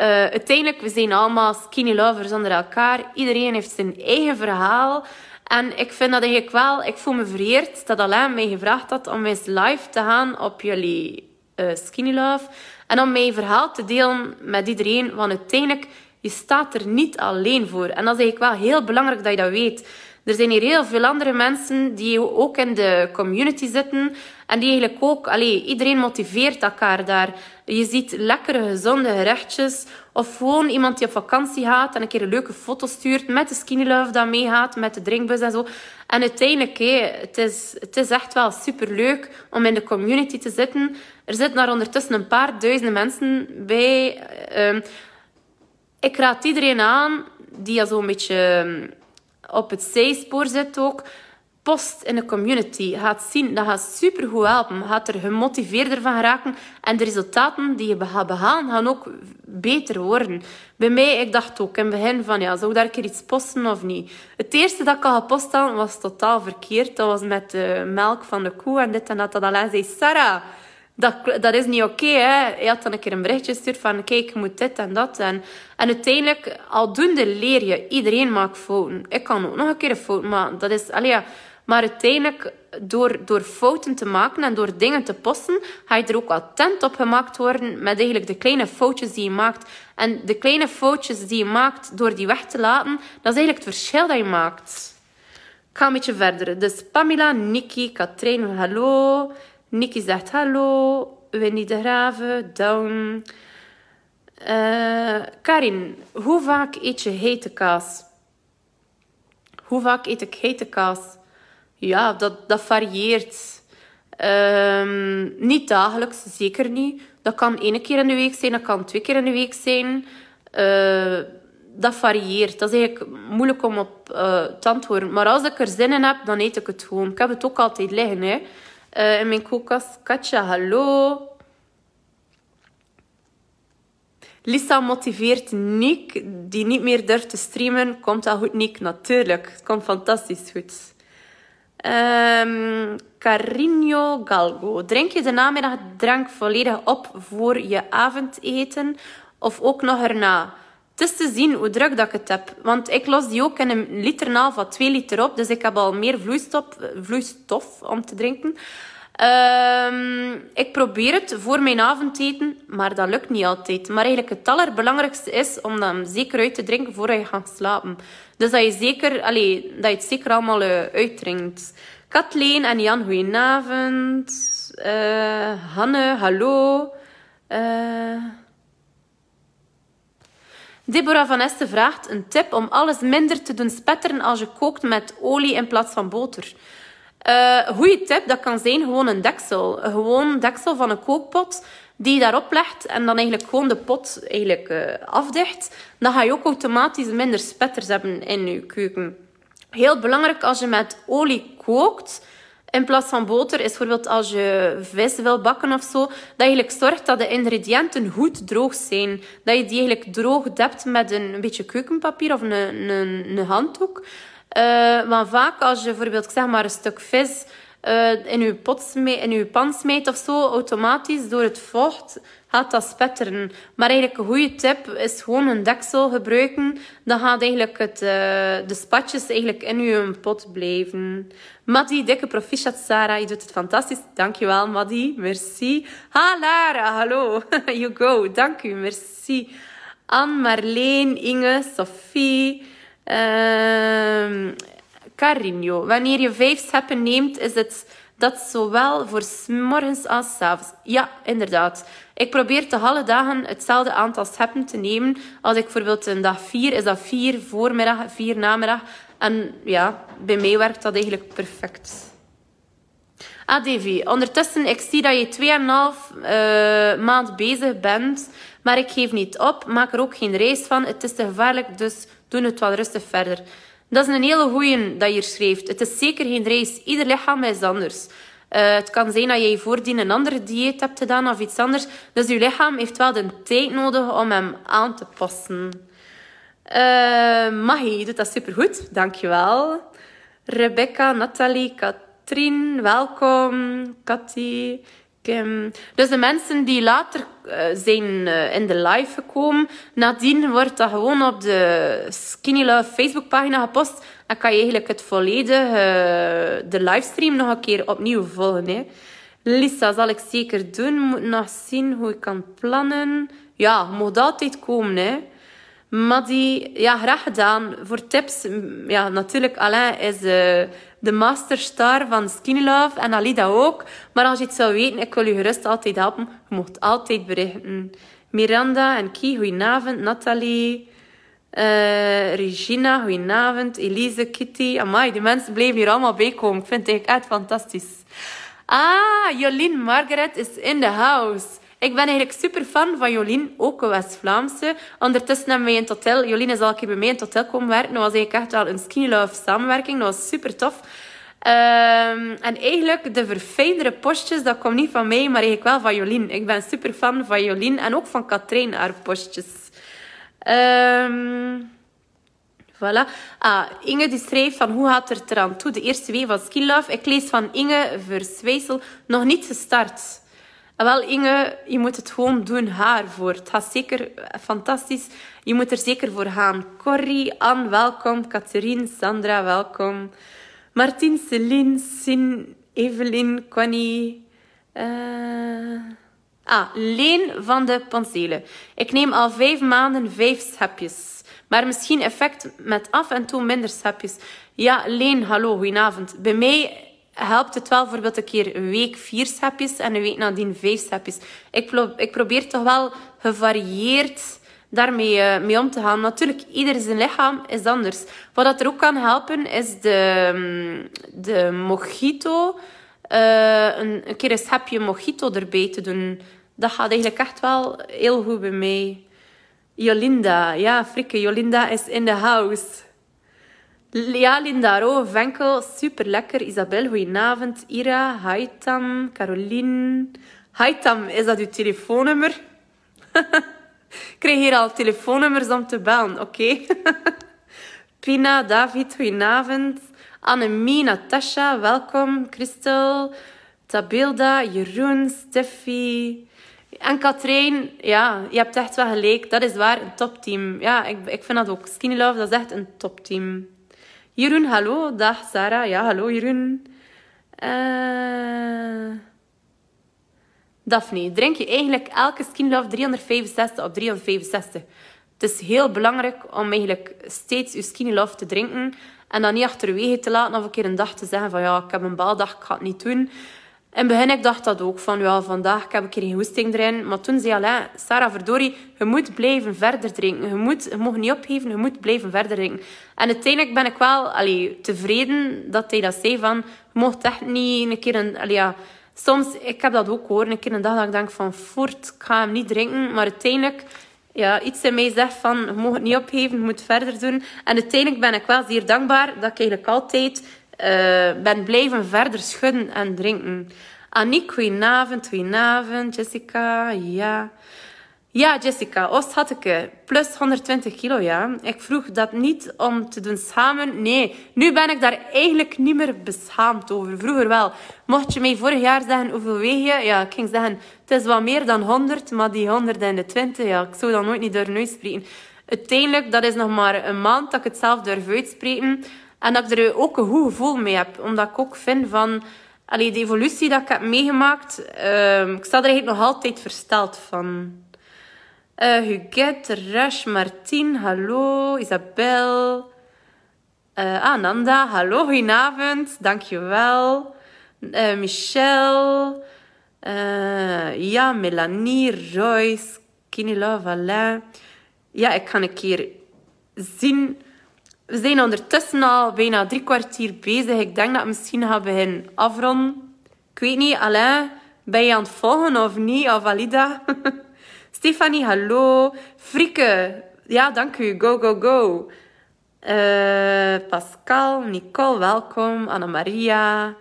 Uh, uiteindelijk, we zijn allemaal skinny lovers onder elkaar. Iedereen heeft zijn eigen verhaal. En ik vind dat eigenlijk wel... Ik voel me vereerd dat Alain mij gevraagd had om eens live te gaan op jullie uh, Skinny Love. En om mijn verhaal te delen met iedereen. Want uiteindelijk, je staat er niet alleen voor. En dat is eigenlijk wel heel belangrijk dat je dat weet. Er zijn hier heel veel andere mensen die ook in de community zitten. En die eigenlijk ook... Allee, iedereen motiveert elkaar daar. Je ziet lekkere, gezonde gerechtjes. Of gewoon iemand die op vakantie gaat en een keer een leuke foto stuurt met de skinny love dat meegaat, met de drinkbus en zo. En uiteindelijk, het, is, het is echt wel superleuk om in de community te zitten. Er zitten daar ondertussen een paar duizenden mensen bij. Uh, ik raad iedereen aan die zo een beetje op het zijspoor zit ook, post in de community. Gaat zien, dat gaat supergoed helpen. Gaat er gemotiveerder van geraken. En de resultaten die je gaat behalen, gaan ook beter worden. Bij mij, ik dacht ook in het begin van, ja, zou ik daar iets posten of niet? Het eerste dat ik al gepost had, was totaal verkeerd. Dat was met de melk van de koe en dit en dat. Dat zei, Sarah dat, dat is niet oké. Okay, hij had dan een keer een berichtje gestuurd van kijk, je moet dit en dat. En, en uiteindelijk, aldoende leer je. Iedereen maakt fouten. Ik kan ook nog een keer een fout, maar dat is... Allee, ja, Maar uiteindelijk, door, door fouten te maken en door dingen te posten, ga je er ook attent op gemaakt worden met eigenlijk de kleine foutjes die je maakt. En de kleine foutjes die je maakt door die weg te laten, dat is eigenlijk het verschil dat je maakt. Ik ga een beetje verder. Dus Pamela, Nikki, Katrijn, hallo. Nikki zegt hallo. Winnie de Graven, down. Uh, Karin, hoe vaak eet je hete kaas? Hoe vaak eet ik hete kaas? Ja, dat, dat varieert. Um, niet dagelijks, zeker niet. Dat kan één keer in de week zijn, dat kan twee keer in de week zijn. Uh, dat varieert. Dat is eigenlijk moeilijk om op uh, te antwoorden. Maar als ik er zin in heb, dan eet ik het gewoon. Ik heb het ook altijd liggen hè. Uh, in mijn koelkast. Katja, hallo. Lisa motiveert Nick, die niet meer durft te streamen. Komt dat goed, Nick? Natuurlijk. Het komt fantastisch goed. Um, Galgo. Drink je de namiddagdrank volledig op voor je avondeten of ook nog erna? Het is te zien hoe druk dat ik het heb. Want ik los die ook in een liter en van 2 liter op. Dus ik heb al meer vloeistof, vloeistof om te drinken. Um, ik probeer het voor mijn avondeten, maar dat lukt niet altijd. Maar eigenlijk het allerbelangrijkste is om dan zeker uit te drinken voordat je gaat slapen. Dus dat je, zeker, allez, dat je het zeker allemaal uh, uitdrinkt. Kathleen en Jan, goedenavond. Uh, Hanne, hallo. Uh... Deborah van Este vraagt een tip om alles minder te doen spetteren als je kookt met olie in plaats van boter. Uh, goeie tip, dat kan zijn gewoon een deksel. Gewoon deksel van een kookpot die je daarop legt en dan eigenlijk gewoon de pot eigenlijk, uh, afdicht. Dan ga je ook automatisch minder spetters hebben in je keuken. Heel belangrijk als je met olie kookt, in plaats van boter, is bijvoorbeeld als je vis wil bakken of zo, dat je eigenlijk zorgt dat de ingrediënten goed droog zijn. Dat je die eigenlijk droog dept met een, beetje keukenpapier of een, een, een handdoek. Uh, want vaak als je bijvoorbeeld, zeg maar, een stuk vis uh, in, je pot in pan smijt of zo, automatisch door het vocht gaat dat spetteren. Maar eigenlijk een goede tip is gewoon een deksel gebruiken. Dan gaat eigenlijk het, uh, de spatjes eigenlijk in je pot blijven. Maddie, dikke proficiat Sarah. Je doet het fantastisch. Dankjewel, Maddie. Merci. Ha, Lara. Hallo. you go. Dank u. Merci. Anne, Marleen, Inge, Sophie... Uh, Carino. Wanneer je vijf scheppen neemt, is het dat zowel voor morgens als avonds. Ja, inderdaad. Ik probeer te alle dagen hetzelfde aantal scheppen te nemen. Als ik bijvoorbeeld een dag vier, is dat vier voormiddag, vier namiddag. En ja, bij mij werkt dat eigenlijk perfect. ADV. Ondertussen, ik zie dat je 2,5 uh, maand bezig bent, maar ik geef niet op. Maak er ook geen reis van. Het is te gevaarlijk, dus doe het wel rustig verder. Dat is een hele goeie dat je schrijft. Het is zeker geen reis. Ieder lichaam is anders. Uh, het kan zijn dat je voordien een andere dieet hebt gedaan of iets anders. Dus je lichaam heeft wel de tijd nodig om hem aan te passen. Uh, Maggie doet dat supergoed. Dankjewel. Rebecca, Nathalie, Katrien, welkom. Cathy, dus de mensen die later uh, zijn uh, in de live gekomen, nadien wordt dat gewoon op de Skinny Love Facebookpagina gepost. En kan je eigenlijk het volledige, de livestream nog een keer opnieuw volgen. Hè. Lisa, zal ik zeker doen. Moet nog zien hoe ik kan plannen. Ja, je moet altijd komen. Hè. Maddie, ja, graag gedaan. Voor tips, ja, natuurlijk, Alain is de masterstar van Skinny Love en Alida ook. Maar als je het zou weten, ik wil je gerust altijd helpen. Je mocht altijd berichten. Miranda en Kie, goedenavond. Nathalie, uh, Regina, goedenavond. Elise, Kitty. Amai, die mensen blijven hier allemaal bijkomen. Ik vind het echt fantastisch. Ah, Jolien Margaret is in the house. Ik ben eigenlijk super fan van Jolien, ook een West-Vlaamse. Ondertussen hebben wij in hotel... Jolien is al een keer bij mij in hotel komen werken. Dat was eigenlijk echt wel een Skinny Love samenwerking. Dat was super tof. Um, en eigenlijk de verfijndere postjes, dat komt niet van mij, maar eigenlijk wel van Jolien. Ik ben super fan van Jolien en ook van Katrijn, haar postjes. Um, voilà. Ah, Inge die schrijft van hoe gaat het eraan toe? De eerste week van Skin Love. Ik lees van Inge Verswijsel nog niet gestart. En wel, Inge, je moet het gewoon doen haar voor. Het gaat zeker fantastisch. Je moet er zeker voor gaan. Corrie, Anne, welkom. Catherine, Sandra, welkom. Martien, Celine, Sin, Evelyn, Connie... eh, Ah, Leen van de Penselen. Ik neem al vijf maanden vijf schepjes. Maar misschien effect met af en toe minder schepjes. Ja, Leen, hallo, goedenavond. Bij mij helpt het wel bijvoorbeeld een keer een week vier schepjes en een week nadien vijf schepjes. Ik, ik probeer toch wel gevarieerd daarmee eh, mee om te gaan. Natuurlijk, ieder zijn lichaam is anders. Wat dat er ook kan helpen, is de, mm, de mojito. eh, een, een keer een schepje mojito erbij te doen. Dat gaat eigenlijk echt wel heel goed bij mij. Jolinda, ja, Frikke, Jolinda is in the house. Ja, Linda Ro, Venkel, super lekker. Isabel, goedenavond. Ira, Haitam, Caroline. Haitam, is dat uw telefoonnummer? Ik krijg hier al telefoonnummers om te bellen, oké? Pina, David, goedenavond. Annemie, Natasha, welkom. Christel, Tabilda, Jeroen, Steffi. En Katrijn, ja, je hebt echt wel gelijk. Dat is waar, een topteam. Ja, ik, ik vind dat ook. Skinny Love, dat is echt een topteam. Jeroen, hallo. Dag, Sarah. Ja, hallo, Jeroen. Eh... Daphne, drink je eigenlijk elke Skin Love 365 op 365? Het is heel belangrijk om eigenlijk steeds je Skinny Love te drinken en dan niet achterwege te laten of een keer een dag te zeggen van ja, ik heb een baldag, ik ga het niet doen. In begin ik dacht dat ook, van ja, vandaag heb ik keer geen hoesting erin. Maar toen zei Alain, Sarah, verdorie, je moet blijven verder drinken. Je, moet, je mag niet opgeven, je moet blijven verder drinken. En uiteindelijk ben ik wel allee, tevreden dat hij dat zei van, je mocht echt niet een keer een... Allee, ja, soms, ik heb dat ook hoor, een keer een dag dat ik denk van, voort, ik ga hem niet drinken. Maar uiteindelijk, ja, iets in mij zegt van, je mag het niet opgeven, je moet verder doen. En uiteindelijk ben ik wel zeer dankbaar dat ik eigenlijk altijd eh, ben blijven verder schudden en drinken. Aniek, goedenavond, goedenavond. Jessica, ja. Ja, Jessica, Oost had ik eh, plus 120 kilo, ja. Ik vroeg dat niet om te doen schamen. Nee, nu ben ik daar eigenlijk niet meer beschaamd over. Vroeger wel. Mocht je mij vorig jaar zeggen hoeveel weeg je? Ja, ik ging zeggen, het is wat meer dan 100, maar die 120, ja, ik zou dat nooit niet durven uitspreken. Uiteindelijk, dat is nog maar een maand dat ik het zelf durf uitspreken. En dat ik er ook een goed gevoel mee heb. Omdat ik ook vind van... Allee, de evolutie dat ik heb meegemaakt... ehm, ik sta er eigenlijk nog altijd versteld van. Eh Huguette, Rush, Martien, hallo. Isabel. Eh Ananda, hallo, goedenavond. Dankjewel. Eh Michel. Eh, ja, Melanie, Royce, Kinny Love, Alain. Ja, ik ga een keer zien... We zijn ondertussen al bijna drie kwartier bezig. Ik denk dat ik misschien ga beginnen afronden. Ik weet niet, Alain, ben je aan het volgen of niet? Of Alida? Stefanie, hallo. Frieke, ja, dank u. Go, go, go. Eh, Pascal, Nicole, welkom. Anna-Maria.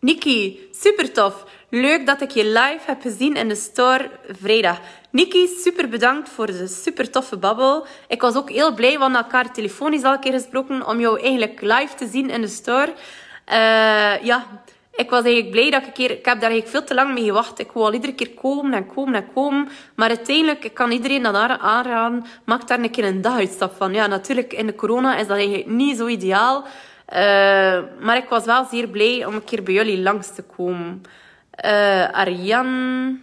Niki, super tof. Leuk dat ik je live heb gezien in de store vrijdag. Niki, super bedankt voor de super toffe babbel. Ik was ook heel blij, want elkaar telefonisch al een keer gesproken, om jou eigenlijk live te zien in de store. Eh, ja, ik was eigenlijk blij dat ik keer... Ik heb daar eigenlijk veel te lang mee gewacht. Ik wou al iedere keer komen en komen en komen. Maar uiteindelijk, ik kan iedereen dat aan- aanraden, maak daar een keer een daguitstap van. Ja, natuurlijk, in de corona is dat eigenlijk niet zo ideaal. Eh, maar ik was wel zeer blij om een keer bij jullie langs te komen. Eh Arjan...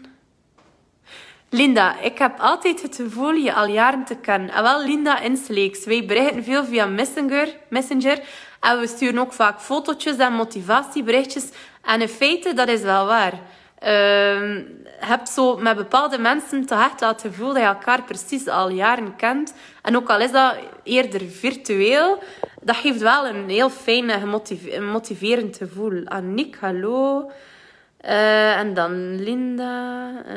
Linda, ik heb altijd het gevoel je al jaren te kennen. En wel Linda Insleeks. Wij berichten veel via Messenger, Messenger. En we sturen ook vaak fotootjes en motivatieberichtjes. En in feite, dat is wel waar. Je hebt zo met bepaalde mensen toch echt dat gevoel dat je elkaar precies al jaren kent. En ook al is dat eerder virtueel, dat geeft wel een heel fijn en motiverend gevoel. Aniek, hallo. Eh, en dan Linda. eh.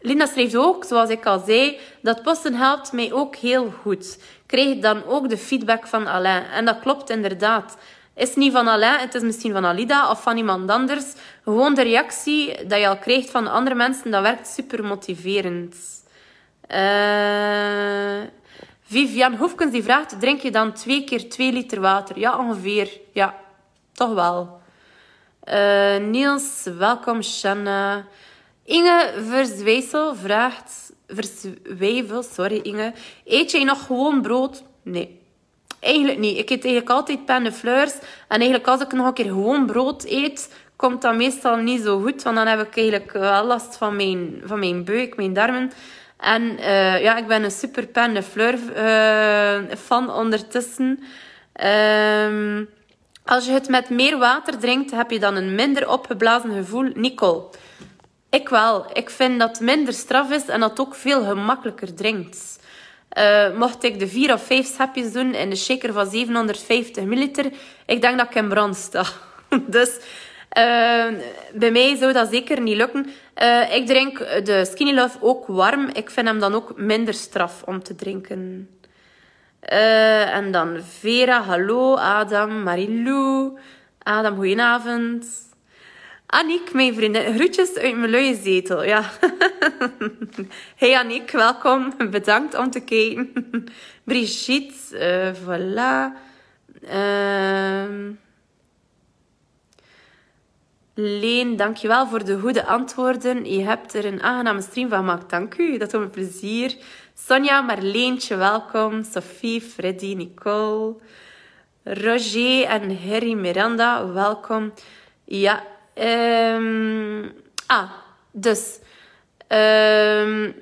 Linda schrijft ook, zoals ik al zei, dat posten helpt mij ook heel goed. Ik dan ook de feedback van Alain. En dat klopt inderdaad. Is niet van Alain, het is misschien van Alida of van iemand anders. Gewoon de reactie dat je al krijgt van andere mensen, dat werkt super motiverend. Eh Vivian Hoefkens die vraagt, drink je dan twee keer twee liter water? Ja, ongeveer. Ja, toch wel. Eh, Niels, welkom Shanna. Inge Verzwijsel vraagt... Verzwijvel, sorry Inge. Eet jij nog gewoon brood? Nee. Eigenlijk niet. Ik eet eigenlijk altijd de fleurs. En eigenlijk als ik nog een keer gewoon brood eet, komt dat meestal niet zo goed. Want dan heb ik eigenlijk wel last van mijn, van mijn buik, mijn darmen. En uh, ja, ik ben een super pen de fleur uh, fan ondertussen. Um, als je het met meer water drinkt, heb je dan een minder opgeblazen gevoel. Nicole. Ik wel. Ik vind dat minder straf is en dat ook veel gemakkelijker drinkt. Uh, mocht ik de vier of vijf schepjes doen in een shaker van 750 milliliter, ik denk dat ik in brand sta. dus uh, bij mij zou dat zeker niet lukken. Uh, ik drink de Skinny Love ook warm. Ik vind hem dan ook minder straf om te drinken. En dan Vera, hallo. Adam, Marilou. Adam, goedenavond. Aniek, mijn vriendin. Groetjes uit mijn luie zetel. Ja. hey Aniek, welkom. Bedankt om te kijken. Brigitte, uh, voilà. Uh, Leen, dankjewel voor de goede antwoorden. Je hebt er een aangename stream van gemaakt. Dank u, dat doet me plezier. Sonja, Marleentje, welkom. Sophie, Freddy, Nicole. Roger en Harry Miranda, welkom. Ja, um, ah, dus. Um,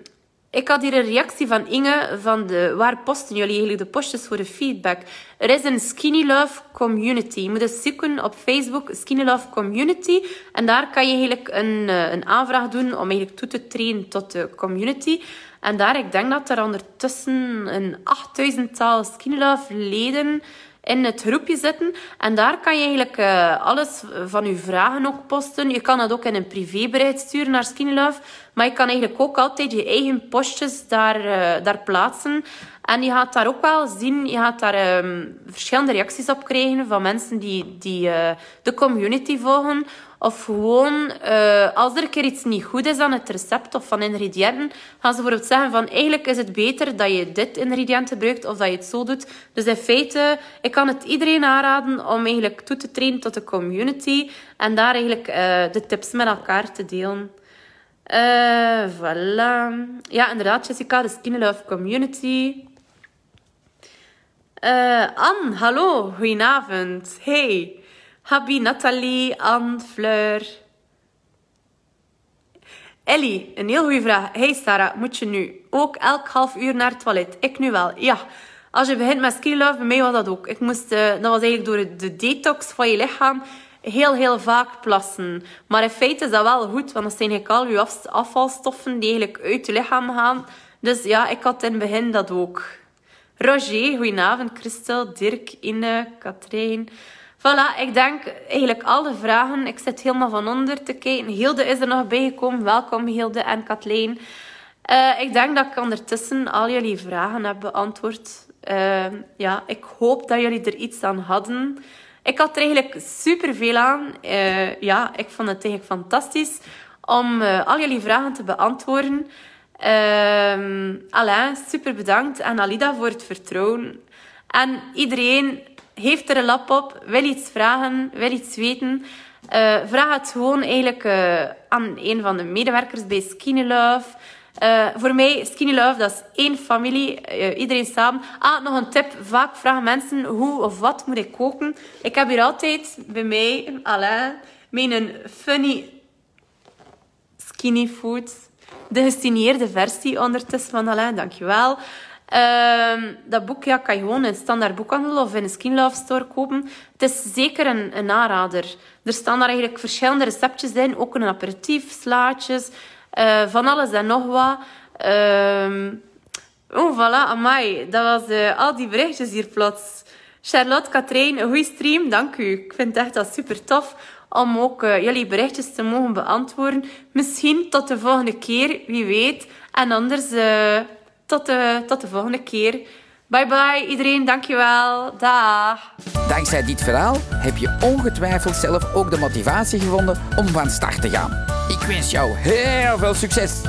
ik had hier een reactie van Inge van de, waar posten jullie eigenlijk de postjes voor de feedback? Er is een Skinny Love Community. Je moet eens zoeken op Facebook Skinny Love Community. En daar kan je eigenlijk een, eh, een aanvraag doen om eigenlijk toe te treden tot de community. En daar, ik denk dat er ondertussen een 8000-tal Skinny Love leden in het groepje zitten. En daar kan je eigenlijk uh, alles van je vragen ook posten. Je kan dat ook in een privébericht sturen naar Skinny Love. Maar je kan eigenlijk ook altijd je eigen postjes daar, uh, daar plaatsen. En je gaat daar ook wel zien, je gaat daar um, verschillende reacties op krijgen van mensen die, die uh, de community volgen. Of gewoon, uh, als er een keer iets niet goed is aan het recept of van ingrediënten, gaan ze bijvoorbeeld zeggen van eigenlijk is het beter dat je dit ingrediënt gebruikt of dat je het zo doet. Dus in feite, ik kan het iedereen aanraden om eigenlijk toe te treden tot de community en daar eigenlijk uh, de tips met elkaar te delen. Uh, voilà. Ja, inderdaad, Jessica, de Skin Love Community. Uh, Anne, hallo, goedenavond. Hey. Habi, Nathalie, Anne, Fleur. Ellie, een heel goede vraag. Hey Sarah, moet je nu ook elk half uur naar het toilet? Ik nu wel, ja. Als je begint met ski love, bij mij was dat ook. Ik moest, uh, dat was eigenlijk door de detox van je lichaam heel, heel vaak plassen. Maar in feite is dat wel goed, want dat zijn al je afvalstoffen die eigenlijk uit je lichaam gaan. Dus ja, ik had in het begin dat ook. Roger, goedenavond. Christel, Dirk, Inne, Katrijn. Voilà, ik denk eigenlijk alle vragen. Ik zit helemaal van onder te kijken. Hilde is er nog bijgekomen. Welkom Hilde en Kathleen. Uh, ik denk dat ik ondertussen al jullie vragen heb beantwoord. Uh, ja, ik hoop dat jullie er iets aan hadden. Ik had er eigenlijk super veel aan. Uh, ja, ik vond het eigenlijk fantastisch om al jullie vragen te beantwoorden. Alain, super bedankt. En Alida voor het vertrouwen. En iedereen heeft er een lap op, wil iets vragen, wil iets weten, uh, vraag het gewoon eigenlijk uh, aan een van de medewerkers bij Skinny Love. Uh, voor mij, Skinny Love, dat is één familie, iedereen samen. Ah, nog een tip. Vaak vragen mensen hoe of wat moet ik koken. Ik heb hier altijd bij mij, Alain, mijn funny skinny food. De gestineerde versie ondertussen van Alain, dankjewel. Uh, dat boek ja, kan je gewoon in standaard boekhandel of in een Skin Love store kopen. Het is zeker een, een aanrader. Er staan daar eigenlijk verschillende receptjes in. Ook een aperitief, slaatjes, uh, van alles en nog wat. Uh, oh, voilà, amai. Dat was uh, al die berichtjes hier plots. Charlotte, Katrijn, een goede stream. Dank u. Ik vind het echt dat super tof om ook uh, jullie berichtjes te mogen beantwoorden. Misschien tot de volgende keer, wie weet. En anders... Uh, tot de, tot de volgende keer. Bye bye iedereen, dankjewel. Dag. Dankzij dit verhaal heb je ongetwijfeld zelf ook de motivatie gevonden om van start te gaan. Ik wens jou heel veel succes.